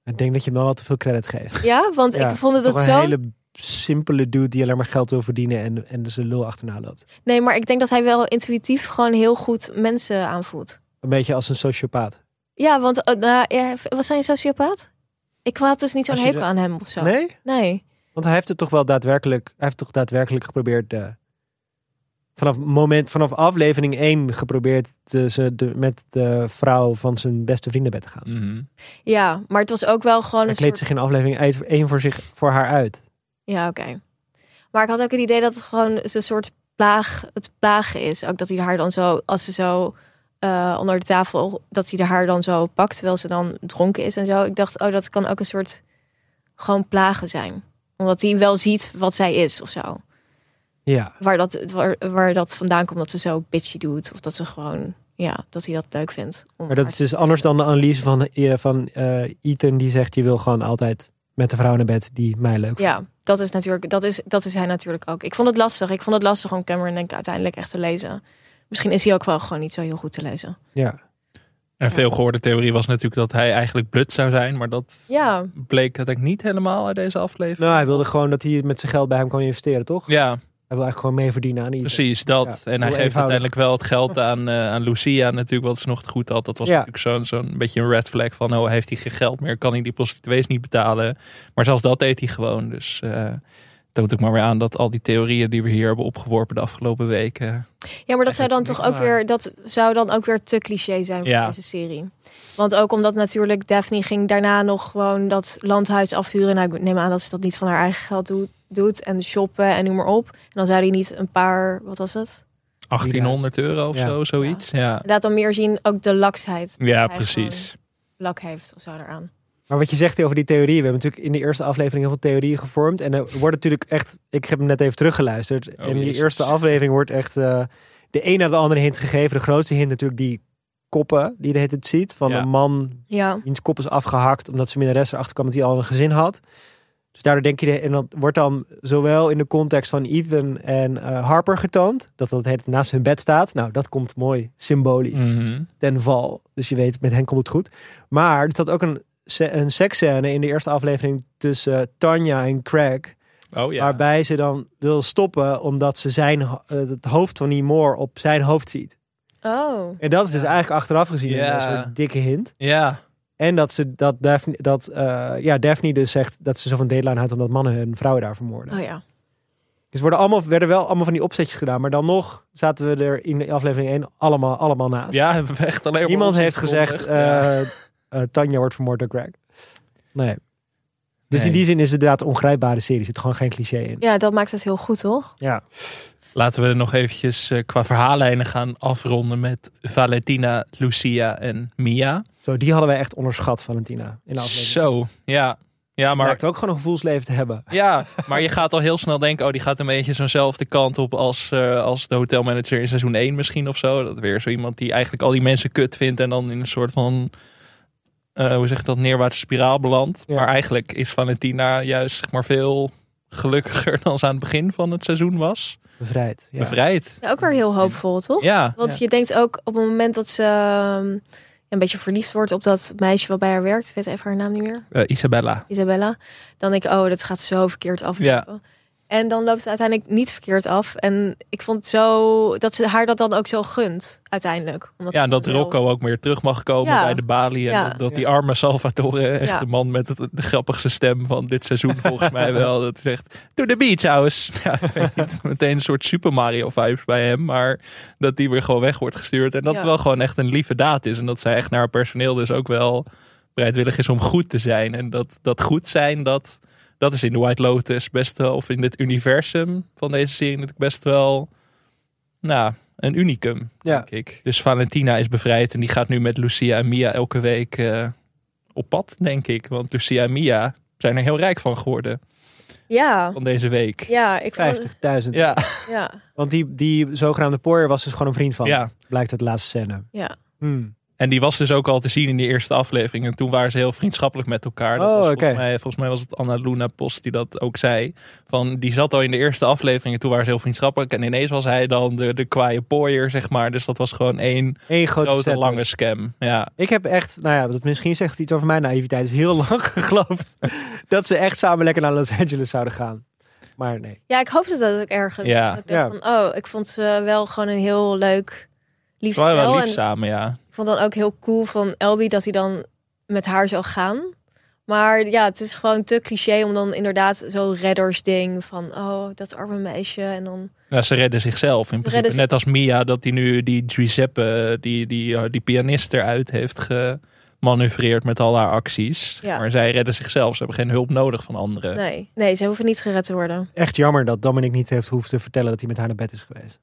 Ik denk dat je hem wel wat te veel credit geeft. Ja, want Ja, ik vond het zo... een hele simpele dude die alleen maar geld wil verdienen en, en de zijn lul achterna loopt. Nee, maar ik denk dat hij wel intuïtief gewoon heel goed mensen aanvoelt. Een beetje als een sociopaat. Ja, want ja, was hij een sociopaat? Ik had dus niet zo'n hekel de- aan hem of zo. Nee? Nee. Want hij heeft het toch wel daadwerkelijk, hij heeft toch daadwerkelijk geprobeerd de, vanaf moment, vanaf aflevering 1 geprobeerd de, ze de, met de vrouw van zijn beste vriendenbed te gaan. Mhm. Ja, maar het was ook wel gewoon Hij een kleedt soort... zich in aflevering 1 voor, zich, voor haar uit. Ja, oké. Maar ik had ook het idee dat het gewoon een soort plaag, het plagen is. Ook dat hij haar dan zo, als ze zo eh, onder de tafel, dat hij haar dan zo pakt terwijl ze dan dronken is en zo. Ik dacht, oh, dat kan ook een soort gewoon plagen zijn. Omdat hij wel ziet wat zij is of zo. Ja. Waar dat, waar, waar dat vandaan komt dat ze zo bitchy doet. Of dat ze gewoon, ja, dat hij dat leuk vindt. Maar dat is dus anders dan de analyse van, eh, van eh, Ethan die zegt je wil gewoon altijd met de vrouw naar bed die mij leuk vindt. Ja, dat is natuurlijk, dat is, dat is hij natuurlijk ook. Ik vond het lastig. Ik vond het lastig om Cameron denk ik uiteindelijk echt te lezen. Misschien is hij ook wel gewoon niet zo heel goed te lezen. Ja. En veel gehoorde theorie was natuurlijk dat hij eigenlijk blut zou zijn. Maar dat Ja, bleek uiteindelijk niet helemaal uit deze aflevering. Nou, hij wilde gewoon dat hij met zijn geld bij hem kon investeren, toch? Ja, Hij wil eigenlijk gewoon mee verdienen aan Ethan. precies dat. Ja, en hij geeft eenvoudig. uiteindelijk wel het geld aan, eh, aan Lucia natuurlijk. Wat ze nog het goed had. Dat was Ja. natuurlijk zo'n zo'n beetje een red flag van... oh, heeft hij geen geld meer? Kan hij die prostituees niet betalen? Maar zelfs dat deed hij gewoon. Dus eh toont ook maar weer aan dat al die theorieën die we hier hebben opgeworpen de afgelopen weken... ja maar dat zou dan toch ook waar. weer, dat zou dan ook weer te cliché zijn voor Ja. deze serie. Want ook omdat natuurlijk Daphne ging daarna nog gewoon dat landhuis afhuren. Nou, ik neem aan dat ze dat niet van haar eigen geld doet, doet en shoppen en noem maar op. En dan zou hij niet een paar, wat was het? 1800 euro of Ja. zo, zoiets. Ja, Inderdaad dan meer zien ook de laksheid. ja, precies. Lak heeft of zo eraan. Maar wat je zegt over die theorie, we hebben natuurlijk in de eerste aflevering heel veel theorieën gevormd. En er wordt natuurlijk echt, ik heb hem net even teruggeluisterd. Oh, en die Jezus. eerste aflevering wordt echt eh, de een na de andere hint gegeven. De grootste hint natuurlijk die koppen die je het ziet. Van Ja. een man Ja, wiens kop is afgehakt omdat zijn minnares erachter kwam dat hij al een gezin had. Dus daardoor denk je, de, en dat wordt dan zowel in de context van Ethan en eh, Harper getoond, dat dat het naast hun bed staat. Nou, dat komt mooi symbolisch Mhm. ten val. Dus je weet, met hen komt het goed. Maar er staat ook een, een seksscène in de eerste aflevering tussen eh, Tanya en Craig. Oh ja. Waarbij ze dan wil stoppen omdat ze zijn, eh, het hoofd van Moore op zijn hoofd ziet. oh. En dat is dus eigenlijk achteraf gezien Ja. een soort dikke hint. Ja, En dat, ze, dat, Daphne, dat eh, ja, Daphne dus zegt dat ze zo van deadline houdt omdat mannen hun vrouwen daar vermoorden. Oh ja. Dus worden allemaal, werden wel allemaal van die opzetjes gedaan. Maar dan nog zaten we er in aflevering 1 allemaal, allemaal naast. ja, hebben we echt alleen maar Niemand heeft gezegd. Ja. Eh eh, Tanja wordt vermoord door Greg. Nee. Dus Nee. in die zin is het inderdaad een ongrijpbare serie. Er zit gewoon geen cliché in. Ja, dat maakt het heel goed, toch? Ja. Laten we nog eventjes eh, qua verhaallijnen gaan afronden met Valentina, Lucia en Mia. Zo, die hadden wij echt onderschat, Valentina. In de aflevering. Zo, ja. Ja, maar Lijkt ook gewoon een gevoelsleven te hebben. Ja, maar je gaat al heel snel denken, oh, die gaat een beetje zo'nzelfde kant op als, eh, als de hotelmanager in seizoen 1 misschien of zo. Dat weer zo iemand die eigenlijk al die mensen kut vindt en dan in een soort van, eh, hoe zeg ik dat, neerwaartse spiraal belandt. Ja. Maar eigenlijk is Valentina juist zeg maar veel gelukkiger dan ze aan het begin van het seizoen was. Bevrijd. Ja. Bevrijd. Ja, ook weer heel hoopvol, toch? Ja, Want Ja. je denkt ook op het moment dat ze ehm, een beetje verliefd wordt op dat meisje wat bij haar werkt. Ik weet even haar naam niet meer. Eh, Isabella. Isabella. Dan denk ik, oh, dat gaat zo verkeerd aflopen. En dan loopt het uiteindelijk niet verkeerd af. En ik vond het zo dat ze haar dat dan ook zo gunt, uiteindelijk. Omdat Ja, en dat wel- Rocco ook weer terug mag komen Ja. bij de balie. En Ja. dat, dat die arme Salvatore, echt Ja. de man met het, de grappigste stem van dit seizoen volgens mij wel. Dat zegt, to the beach house. Ja, ik weet niet, meteen een soort Super Mario vibes bij hem. Maar dat die weer gewoon weg wordt gestuurd. En dat Ja. het wel gewoon echt een lieve daad is. En dat zij echt naar haar personeel dus ook wel bereidwillig is om goed te zijn. En dat, dat goed zijn, dat, dat is in The White Lotus best wel, of in het universum van deze serie natuurlijk best wel, nou, een unicum, Ja. denk ik. Dus Valentina is bevrijd en die gaat nu met Lucia en Mia elke week eh, op pad, denk ik. Want Lucia en Mia zijn er heel rijk van geworden Ja, van deze week. ja, ik vond, 50.000. Ja, ja, Want die, die zogenaamde Poirier was dus gewoon een vriend van. ja. Blijkt uit de laatste scène. ja. Hmm. En die was dus ook al te zien in die eerste aflevering. En toen waren ze heel vriendschappelijk met elkaar. Dat Oh, was oké. volgens, mij, volgens mij was het Anna Luna Post die dat ook zei. Van, die zat al in de eerste aflevering en toen waren ze heel vriendschappelijk. En ineens was hij dan de, de kwaaie pooier, zeg maar. Dus dat was gewoon één Eén grote lange scam. Ja, Ik heb echt, nou ja, dat misschien zegt het iets over mijn naïviteit. is heel lang geloofd dat ze echt samen lekker naar Los Angeles zouden gaan. Maar nee. ja, ik hoopte dat ook ergens. Ja. Ik dacht Ja. van, oh, ik vond ze wel gewoon een heel leuk, lief wel stel. lief En samen, ja. Ik vond dan ook heel cool van Elby dat hij dan met haar zou gaan. Maar ja, het is gewoon te cliché om dan inderdaad zo'n reddersding van, oh, dat arme meisje. En dan, Nou, ze redden zichzelf in principe. Net als Mia, dat die nu die Giuseppe, die, die, eh, die pianist eruit heeft gemanoeuvreerd met al haar acties. Ja. Maar zij redden zichzelf. Ze hebben geen hulp nodig van anderen. nee, nee, ze hoeven niet gered te worden. Echt jammer dat Dominic niet heeft hoeven te vertellen dat hij met haar naar bed is geweest.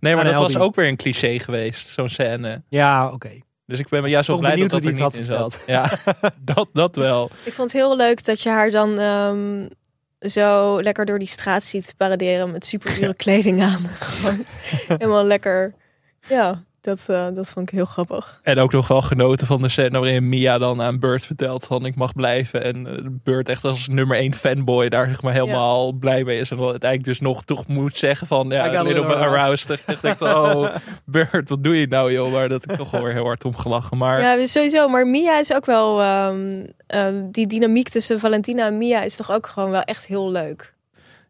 Nee, maar dat was ook weer een cliché geweest, zo'n scène. Ja, oké. Dus ik ben juist wel Toch blij dat dat er niet in zat. Ja, dat, dat wel. Ik vond het heel leuk dat je haar dan ehm, zo lekker door die straat ziet paraderen met super dure kleding aan. Gewoon helemaal lekker. Ja, dat, eh, dat vond ik heel grappig. En ook nog wel genoten van de scène waarin Mia dan aan Bert vertelt van ik mag blijven. En eh, Bert echt als nummer één fanboy daar zeg maar helemaal blij mee is. En dan uiteindelijk dus nog toch moet zeggen van ja, a little bit aroused. Dat ik dacht van oh Bert, wat doe je nou joh? Maar dat heb ik toch wel weer heel hard om gelachen. Maar Ja, dus sowieso. Maar Mia is ook wel. ehm, ehm, die dynamiek tussen Valentina en Mia is toch ook gewoon wel echt heel leuk.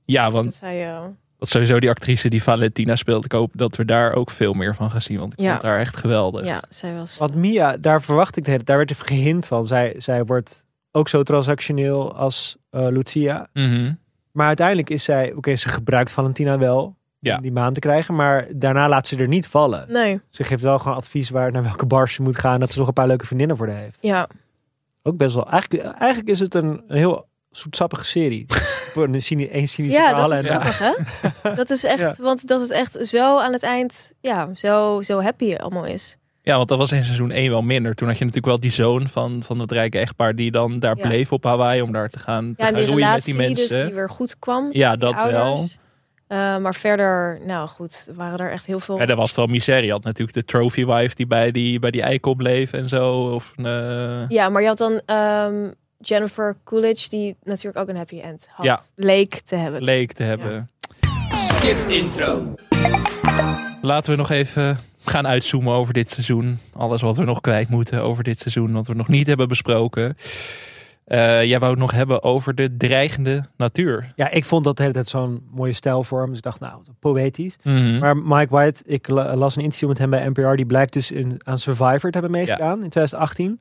ja, want Dat zij, eh, dat sowieso die actrice die Valentina speelt. Ik hoop dat we daar ook veel meer van gaan zien. Want ik Ja. vond haar echt geweldig. ja, zij was. Want Mia, daar verwacht ik de hele, daar werd even gehint van. Zij, zij wordt ook zo transactioneel als eh, Lucia. Mhm. Maar uiteindelijk is zij, oké, ze gebruikt Valentina wel Ja. om die maan te krijgen. Maar daarna laat ze er niet vallen. Nee, Ze geeft wel gewoon advies waar naar welke bars ze moet gaan. Dat ze nog een paar leuke vriendinnen voor haar heeft. ja. Ook best wel. Eigenlijk, eigenlijk is het een, een heel zoetsappige serie. voor een cyni- één cynische Ja, verhaal. dat is en, grappig, hè? Dat is echt, want dat het echt zo aan het eind, ja, zo, zo happy allemaal is. Ja, want dat was in seizoen 1 wel minder. Toen had je natuurlijk wel die zoon van, van het rijke echtpaar die dan daar Ja. bleef op Hawaii om daar te gaan, te Ja, en gaan die roeien met die mensen. dus die weer goed kwam. Ja, dat wel. Eh, maar verder, nou goed, waren er echt heel veel. Ja, dat was het wel miserie. Je had natuurlijk de trophy wife die bij die, bij die eikel bleef en zo. Of, eh, Ja, maar je had dan ehm, Jennifer Coolidge, die natuurlijk ook een happy end had. Ja. Leek te hebben. leek te hebben. Skip intro. Laten we nog even gaan uitzoomen over dit seizoen. Alles wat we nog kwijt moeten over dit seizoen, wat we nog niet hebben besproken. Eh, jij wou het nog hebben over de dreigende natuur. ja, ik vond dat de hele tijd zo'n mooie stijlvorm. Dus ik dacht, nou, poëtisch. Mhm. Maar Mike White, ik la- las een interview met hem bij NPR. Die blijkt dus in, aan Survivor te hebben meegedaan in 2018.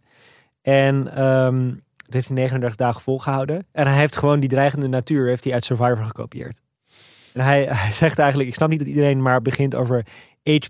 En ehm, dat heeft hij 39 dagen volgehouden. En hij heeft gewoon die dreigende natuur heeft hij uit Survivor gekopieerd. En hij, hij zegt eigenlijk, ik snap niet dat iedereen maar begint over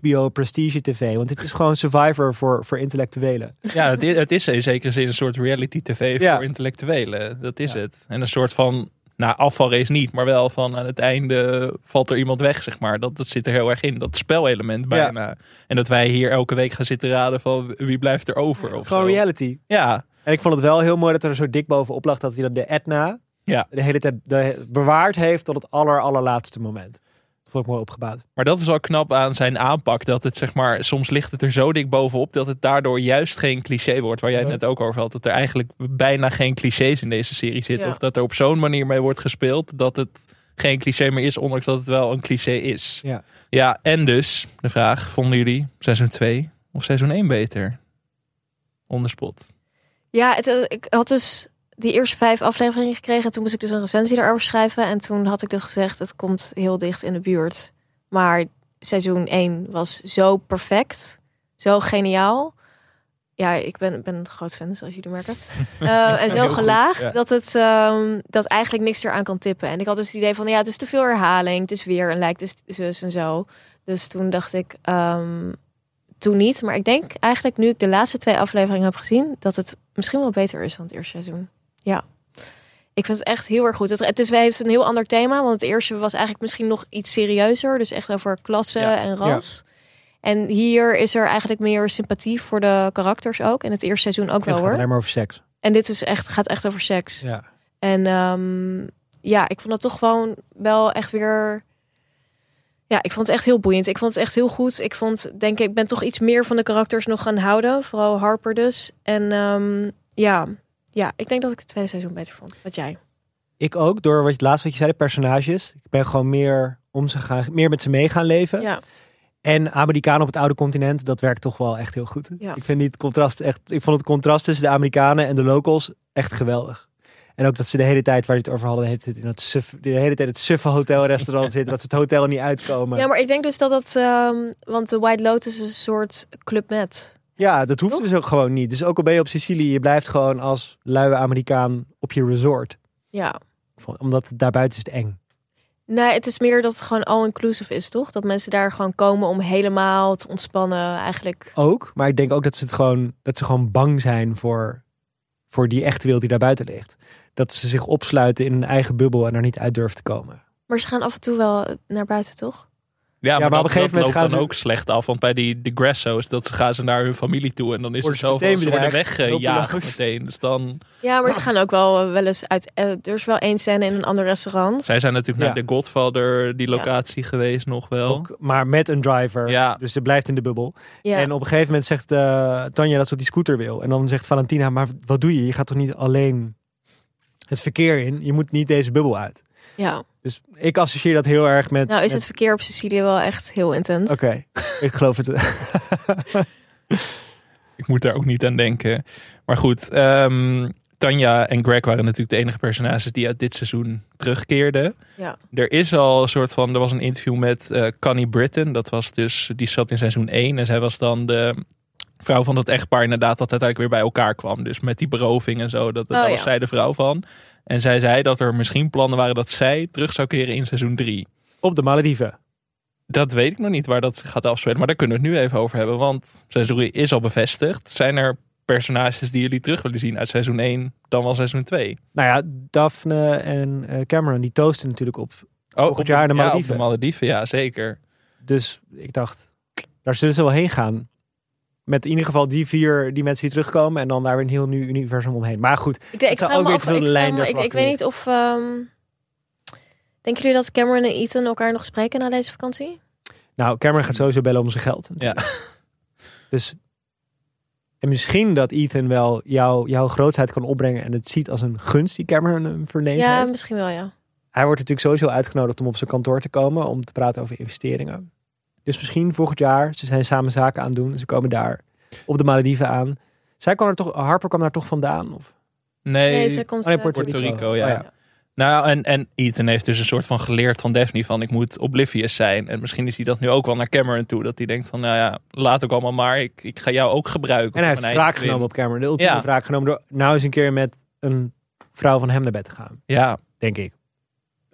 HBO Prestige TV. Want dit is gewoon Survivor voor, voor intellectuelen. Ja, het is, het is in zekere zin een soort reality tv Ja. voor intellectuelen. Dat is Ja. het. En een soort van, nou afvalrace niet, maar wel van aan het einde valt er iemand weg, zeg maar. Dat, dat zit er heel erg in. Dat spelelement bijna. En dat wij hier elke week gaan zitten raden van wie blijft er over. Of Gewoon zo. reality. Ja, En ik vond het wel heel mooi dat er zo dik bovenop lag dat hij dat de Etna Ja. de hele tijd de, bewaard heeft tot het aller, allerlaatste moment. Dat vond ik mooi opgebouwd. maar dat is wel knap aan zijn aanpak. Dat het zeg maar, soms ligt het er zo dik bovenop dat het daardoor juist geen cliché wordt. Waar jij het net ook over had. Dat er eigenlijk bijna geen clichés in deze serie zitten. Ja. Of dat er op zo'n manier mee wordt gespeeld dat het geen cliché meer is, ondanks dat het wel een cliché is. Ja. Ja, en dus de vraag: vonden jullie seizoen 2 of seizoen 1 beter? Onderspot. Ja, het, eh, ik had dus die eerste vijf afleveringen gekregen. En toen moest ik dus een recensie daarover schrijven. En toen had ik dus gezegd, het komt heel dicht in de buurt. Maar seizoen 1 was zo perfect. Zo geniaal. Ja, ik ben, ben een groot fan, zoals jullie merken. Eh, en zo goed, gelaagd ja. dat het ehm, dat eigenlijk niks eraan kan tippen. En ik had dus het idee van, ja, het is te veel herhaling. Het is weer een lijkt dus zus en zo. Dus toen dacht ik, ehm, toen niet. Maar ik denk eigenlijk nu ik de laatste twee afleveringen heb gezien, dat het misschien wel beter is dan het eerste seizoen. Ja. Ik vind het echt heel erg goed. Het, het is, wij heeft een heel ander thema. Want het eerste was eigenlijk misschien nog iets serieuzer. Dus echt over klasse Ja. en ras. En hier is er eigenlijk meer sympathie voor de karakters ook. En het eerste seizoen ook Het wel gaat hoor. alleen maar over seks. En dit is echt, gaat echt over seks. Ja. En ehm, ja, ik vond het toch gewoon wel echt weer. Ja, ik vond het echt heel boeiend. Ik vond het echt heel goed. Ik vond, denk ik, ik ben toch iets meer van de karakters nog gaan houden. Vooral Harper dus. En ehm, ja. ja, ik denk dat ik het tweede seizoen beter vond. Wat jij? Ik ook, door wat je het laatste wat je zei, de personages. Ik ben gewoon meer om ze gaan, meer met ze mee gaan leven. Ja, En Amerikanen op het oude continent, dat werkt toch wel echt heel goed. Ja. Ik vind die contrast echt. Ik vond het contrast tussen de Amerikanen en de locals echt geweldig. En ook dat ze de hele tijd waar je het over hadden, de hele tijd in dat suf, de hele tijd het suffe hotelrestaurant zitten, dat ze het hotel niet uitkomen. ja maar ik denk dus dat het. ehm, want de White Lotus is een soort club met. Ja, dat hoeft Toch? dus ook gewoon niet. Dus ook al ben je op Sicilië, je blijft gewoon als luie Amerikaan op je resort. Ja. Omdat het daarbuiten is het eng. Nee, het is meer dat het gewoon all-inclusive is, toch? Dat mensen daar gewoon komen om helemaal te ontspannen. Eigenlijk. Ook, maar ik denk ook dat ze het gewoon, dat ze gewoon bang zijn voor, voor die echte wereld die daarbuiten ligt. Dat ze zich opsluiten in een eigen bubbel en er niet uit durven te komen. Maar ze gaan af en toe wel naar buiten, toch? Ja, maar, maar op dat, een gegeven dat moment loopt gaan dan ze- ook slecht af. Want bij die de Grasso's, dat gaan ze naar hun familie toe. En dan is er ze zoveel, meteen ze worden weggejaagd meteen. Dus dan, Ja, maar ze gaan ook wel eh, wel eens uit. eh, er is wel één scène in een ander restaurant. zij zijn natuurlijk Ja. naar de Godfather, die locatie geweest nog wel. Ook, maar met een driver. Ja. Dus ze blijft in de bubbel. Ja. En op een gegeven moment zegt eh, Tanja dat ze op die scooter wil. En dan zegt Valentina, maar wat doe je? Je gaat toch niet alleen het verkeer in? Je moet niet deze bubbel uit. ja. Dus ik associeer dat heel erg met... Nou is met- het verkeer op Sicilië wel echt heel intens. Oké, ik geloof het. Ik moet daar ook niet aan denken. Maar goed, ehm, Tanja en Greg waren natuurlijk de enige personages die uit dit seizoen terugkeerden. Ja. Er is al een soort van, er was een interview met eh Connie Britton. Dat was dus, die zat in seizoen 1. En zij was dan de vrouw van dat echtpaar inderdaad dat uiteindelijk weer bij elkaar kwam. Dus met die beroving en zo, dat, daar Oh, was ja. zij de vrouw van. En zij zei dat er misschien plannen waren dat zij terug zou keren in seizoen 3. Op de Malediven. Dat weet ik nog niet waar dat gaat afspelen. Maar daar kunnen we het nu even over hebben. Want seizoen 3 is al bevestigd. Zijn er personages die jullie terug willen zien uit seizoen 1 dan wel seizoen 2? Nou ja, Daphne en eh, Cameron, die toosten natuurlijk op. Oh, Volgend jaar de ja, op Malediven. de Malediven, ja, zeker. Dus ik dacht, daar zullen ze wel heen gaan. Met in ieder geval die vier die mensen die terugkomen. En dan daar weer een heel nieuw universum omheen. Maar goed, Ik, ik zou ook weer te veel lijn ik, ik weet we niet of... ehm, denken jullie dat Cameron en Ethan elkaar nog spreken na deze vakantie? nou, Cameron gaat sowieso bellen om zijn geld. Ja. Dus, en misschien dat Ethan wel jou, jouw grootheid kan opbrengen. En het ziet als een gunst die Cameron hem verleend ja, heeft. misschien wel, ja. Hij wordt natuurlijk sowieso uitgenodigd om op zijn kantoor te komen. Om te praten over investeringen. Dus misschien volgend jaar. Ze zijn samen zaken aan het doen. Ze komen daar op de Malediven aan. Zij kwam er toch, Harper kwam daar toch vandaan? Of? Nee, Nee, ze komt... Oh, nee, Puerto Puerto Rico. Rico, ja. Oh, ja. Nou, en, en Ethan heeft dus een soort van geleerd van Daphne van ik moet oblivious zijn. En misschien is hij dat nu ook wel naar Cameron toe. Dat hij denkt van, nou ja, laat ook allemaal maar. Ik, ik ga jou ook gebruiken. En hij heeft wraak genomen op Cameron. De ultieme Ja. wraak genomen door nou eens een keer met een vrouw van hem naar bed te gaan. Ja, Denk ik.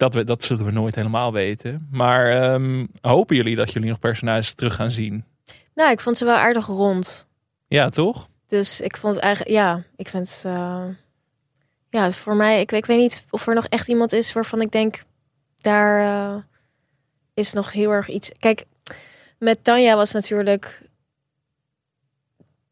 Dat, we, dat zullen we nooit helemaal weten. Maar ehm, hopen jullie dat jullie nog personages terug gaan zien? Nou, ik vond ze wel aardig rond. Ja, toch? Dus ik vond eigenlijk... Ja, ik vind eh, ja, voor mij... Ik, ik weet niet of er nog echt iemand is waarvan ik denk... Daar eh, is nog heel erg iets... Kijk, met Tanja was natuurlijk...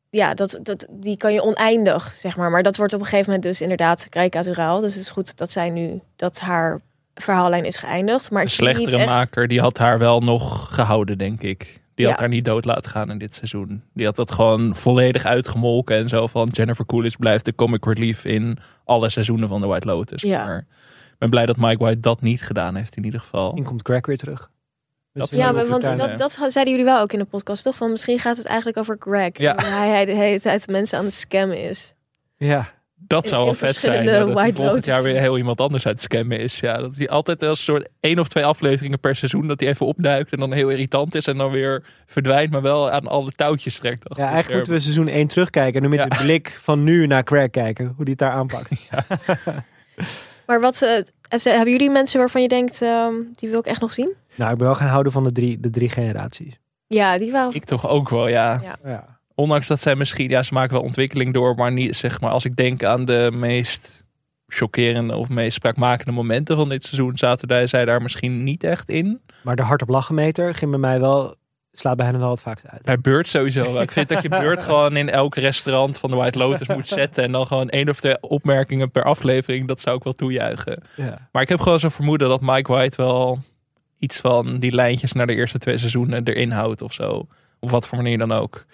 Ja, dat, dat, die kan je oneindig, zeg maar. Maar dat wordt op een gegeven moment dus inderdaad karikaturaal. Dus het is goed dat zij nu... Dat haar verhaallijn is geëindigd. Maar De ik zie niet slechtere echt- maker, die had haar wel nog gehouden, denk ik. Die had Ja. haar niet dood laten gaan in dit seizoen. Die had dat gewoon volledig uitgemolken en zo van Jennifer Coolidge blijft de comic relief in alle seizoenen van The White Lotus. Ja. Maar ik ben blij dat Mike White dat niet gedaan heeft in ieder geval. En komt Greg weer terug. Dat Ja, maar want dat, dat zeiden jullie wel ook in de podcast, toch? Van misschien gaat het eigenlijk over Greg. Ja. En hij, hij de hele tijd mensen aan het scammen is. Ja, Dat zou wel vet zijn. ja, dat hij White volgend jaar weer heel iemand anders uit het scammen is. Ja, dat hij altijd als een soort één of twee afleveringen per seizoen dat hij even opduikt en dan heel irritant is en dan weer verdwijnt, maar wel aan alle touwtjes trekt. ja eigenlijk moeten we seizoen 1 terugkijken. En nu met Ja. de blik van nu naar Greg kijken. Hoe die het daar aanpakt. Maar wat eh, hebben jullie mensen waarvan je denkt, ehm, die wil ik echt nog zien? nou, ik ben wel gaan houden van de drie, de drie generaties. Ja, die waren. Ik toch ook wel, ja. Ja. Ondanks dat zij misschien, ja, ze maken wel ontwikkeling door, maar niet zeg maar als ik denk aan de meest chockerende of meest spraakmakende momenten van dit seizoen, zaten zij daar misschien niet echt in. Maar de hart op lachen meter ging bij mij wel, slaat bij hen wel het vaakst uit. Bij Beurt sowieso. wel. Ik vind dat je Beurt gewoon in elk restaurant van de White Lotus moet zetten en dan gewoon één of twee opmerkingen per aflevering. Dat zou ik wel toejuichen. Ja. Maar ik heb gewoon zo'n vermoeden dat Mike White wel iets van die lijntjes naar de eerste twee seizoenen erin houdt of zo. Op wat voor manier dan ook.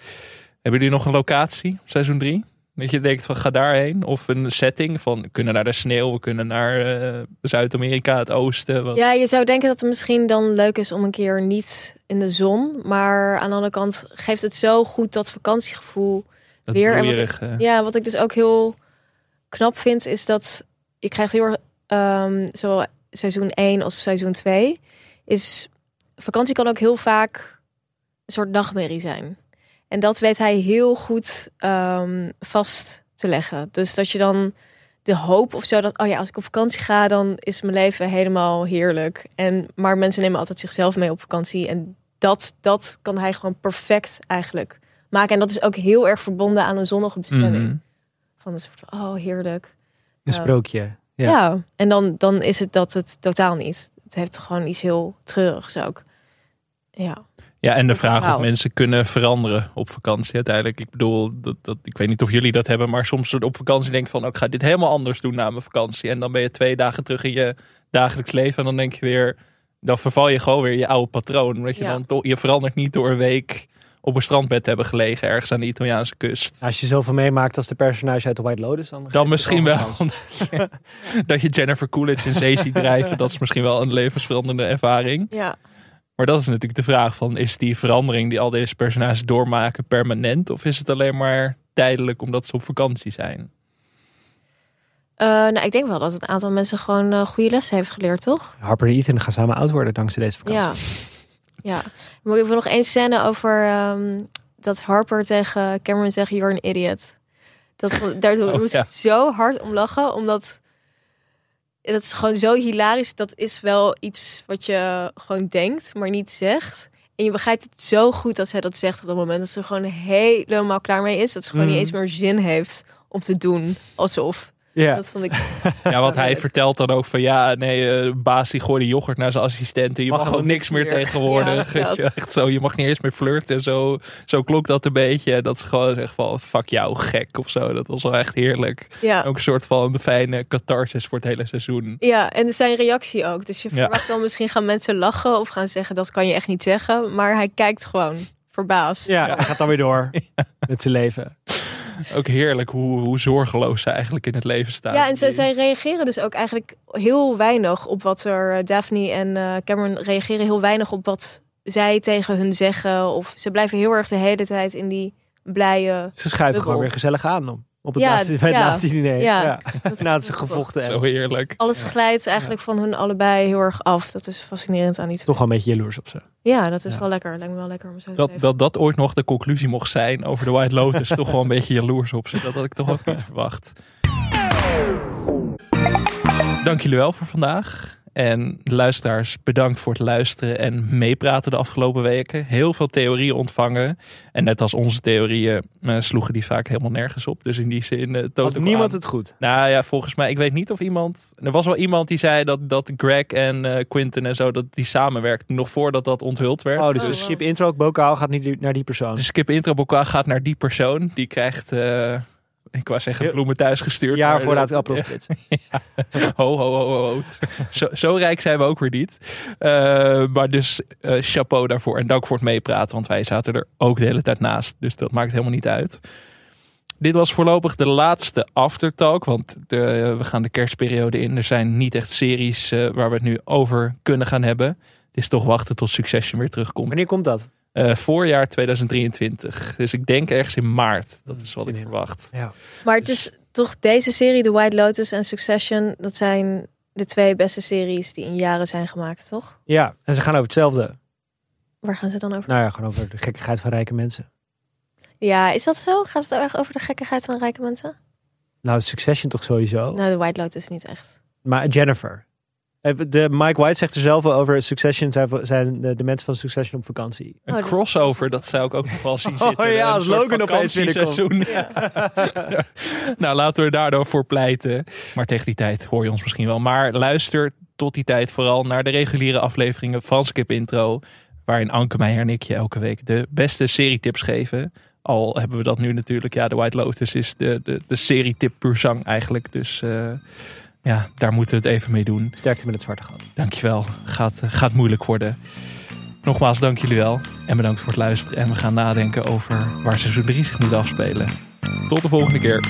Hebben jullie nog een locatie, seizoen 3? Dat je denkt van ga daarheen. Of een setting van we kunnen naar de sneeuw, we kunnen naar eh, Zuid-Amerika, het oosten. Wat... Ja, je zou denken dat het misschien dan leuk is om een keer niet in de zon. Maar aan de andere kant geeft het zo goed dat vakantiegevoel. dat weer, en wat broeierige. Ja, wat ik dus ook heel knap vind, is dat je krijgt heel erg, ehm zo seizoen 1 als seizoen 2, is vakantie kan ook heel vaak een soort nachtmerrie zijn. En dat weet hij heel goed ehm, vast te leggen. Dus dat je dan de hoop of zo dat, oh ja, als ik op vakantie ga, dan is mijn leven helemaal heerlijk. En, maar mensen nemen altijd zichzelf mee op vakantie. En dat, dat kan hij gewoon perfect eigenlijk maken. En dat is ook heel erg verbonden aan een zonnige bestemming. Mhm. Van een soort van, oh heerlijk. Een sprookje. Ja, Ja. en dan, dan is het dat het totaal niet. Het heeft gewoon iets heel treurigs ook. Ja, Ja, en de vraag of mensen kunnen veranderen op vakantie uiteindelijk. Ik bedoel, dat, dat, ik weet niet of jullie dat hebben, maar soms op vakantie denk je van, oh, ik ga dit helemaal anders doen na mijn vakantie. En dan ben je twee dagen terug in je dagelijks leven en dan denk je weer, dan verval je gewoon weer je oude patroon. Omdat je Ja. dan toch, je verandert niet door een week op een strandbed te hebben gelegen ergens aan de Italiaanse kust. Als je zoveel meemaakt als de personage uit de White Lotus, dan, Dan misschien wel dat je Jennifer Coolidge in zee ziet drijven, dat is misschien wel een levensveranderende ervaring. ja. Maar dat is natuurlijk de vraag van, is die verandering die al deze personages doormaken permanent? Of is het alleen maar tijdelijk omdat ze op vakantie zijn? Eh, nou, ik denk wel dat het aantal mensen gewoon eh, goede lessen heeft geleerd, toch? Harper en Ethan gaan samen oud worden dankzij deze vakantie. Ja. ja. Moet ik nog één scène over ehm, dat Harper tegen Cameron zegt, you're an idiot. Dat, daar Oh, moest ja. ik zo hard om lachen, omdat dat is gewoon zo hilarisch. Dat is wel iets wat je gewoon denkt, maar niet zegt. En je begrijpt het zo goed dat zij dat zegt op dat moment. Dat ze er gewoon helemaal klaar mee is. Dat ze gewoon niet eens meer zin heeft om te doen alsof. Ja. Dat vond ik. Ja, want hij vertelt dan ook van ja, nee, eh, baas die gooide yoghurt naar zijn assistenten. Je Mag mag, ook gewoon niks meer meer. tegenwoordig. Ja, echt zo, je mag niet eens meer flirten. Zo, zo klonk dat een beetje. Dat is gewoon zegt van fuck jou, gek of zo. Dat was wel echt heerlijk. Ja. Ook een soort van de fijne catharsis voor het hele seizoen. Ja, en zijn reactie ook. Dus je Ja. verwacht dan misschien gaan mensen lachen of gaan zeggen dat kan je echt niet zeggen. Maar hij kijkt gewoon verbaasd. Ja, hij gaat dan weer door met zijn leven. Ook heerlijk hoe, hoe zorgeloos ze eigenlijk in het leven staan. Ja, en ze, zij reageren dus ook eigenlijk heel weinig op wat er. eh, Daphne en eh, Cameron reageren heel weinig op wat zij tegen hun zeggen. Of ze blijven heel erg de hele tijd in die blije. Ze schuiven Bubbel. gewoon weer gezellig aan om. Op het Ja, laatste, bij het ja. laatste diner. Ja. Ja. Ze gevochten Zo hebben. heerlijk. Alles glijdt eigenlijk van hun allebei heel erg af. Dat is fascinerend aan die twee. Toch wel een beetje jaloers op ze. Ja, dat is Ja. wel lekker. Lijkt me wel lekker om zo te Dat, dat dat ooit nog de conclusie mocht zijn over de White Lotus. toch wel een beetje jaloers op ze. Dat had ik toch ook niet verwacht. Dank jullie wel voor vandaag. En luisteraars, bedankt voor het luisteren en meepraten de afgelopen weken. Heel veel theorieën ontvangen. En net als onze theorieën eh, sloegen die vaak helemaal nergens op. Dus in die zin uh, Had niemand aan- het goed. Nou ja, volgens mij, ik weet niet of iemand. Er was wel iemand die zei dat, dat Greg en eh Quinten en zo, dat die samenwerkten. Nog voordat dat onthuld werd. Oh, dus Oh, de wow. skip intro bokaal gaat niet naar die persoon. De skip intro bokaal gaat naar die persoon. Die krijgt, eh, ik wou zeggen, bloemen thuis gestuurd. Maar vooruit de appelsplits. Ho, ho, ho, ho. ho. Zo, zo rijk zijn we ook weer niet. Eh, maar dus eh, chapeau daarvoor. En dank voor het meepraten. Want wij zaten er ook de hele tijd naast. Dus dat maakt helemaal niet uit. Dit was voorlopig de laatste aftertalk. Want de, we gaan de kerstperiode in. Er zijn niet echt series eh, waar we het nu over kunnen gaan hebben. Het is toch wachten tot Succession weer terugkomt. Wanneer komt dat? Eh, voorjaar 2023. Dus ik denk ergens in maart. Dat is wat ik verwacht. Ja. Maar het is toch deze serie, The White Lotus en Succession, dat zijn de twee beste series die in jaren zijn gemaakt, toch? ja, en ze gaan over hetzelfde. Waar gaan ze dan over? Nou ja, gewoon over de gekkigheid van rijke mensen. Ja, is dat zo? Gaat het erg over de gekkigheid van rijke mensen? Nou, Succession toch sowieso. Nou, The White Lotus niet echt. Maar Jennifer. Eh, De Mike White zegt er zelf wel over Succession. Zijn, zijn de, de mensen van Succession op vakantie. Een Oh, crossover, dat zou ik ook nog wel zien Oh zitten. ja, Een als Logan opeens. Ja. nou, laten we daar dan voor pleiten. Maar tegen die tijd hoor je ons misschien wel. Maar luister tot die tijd vooral naar de reguliere afleveringen van Skip Intro. Waarin Anke Meijer en ik je elke week de beste serietips geven. Al hebben we dat nu natuurlijk. Ja, de White Lotus is de, de, de serietip puur zang eigenlijk. Dus eh, ja, daar moeten we het even mee doen. Sterkte met het zwarte gat. Dankjewel. Gaat, eh, gaat moeilijk worden. Nogmaals, dank jullie wel. En bedankt voor het luisteren. En we gaan nadenken over waar seizoen 3 zich moet afspelen. Tot de volgende keer.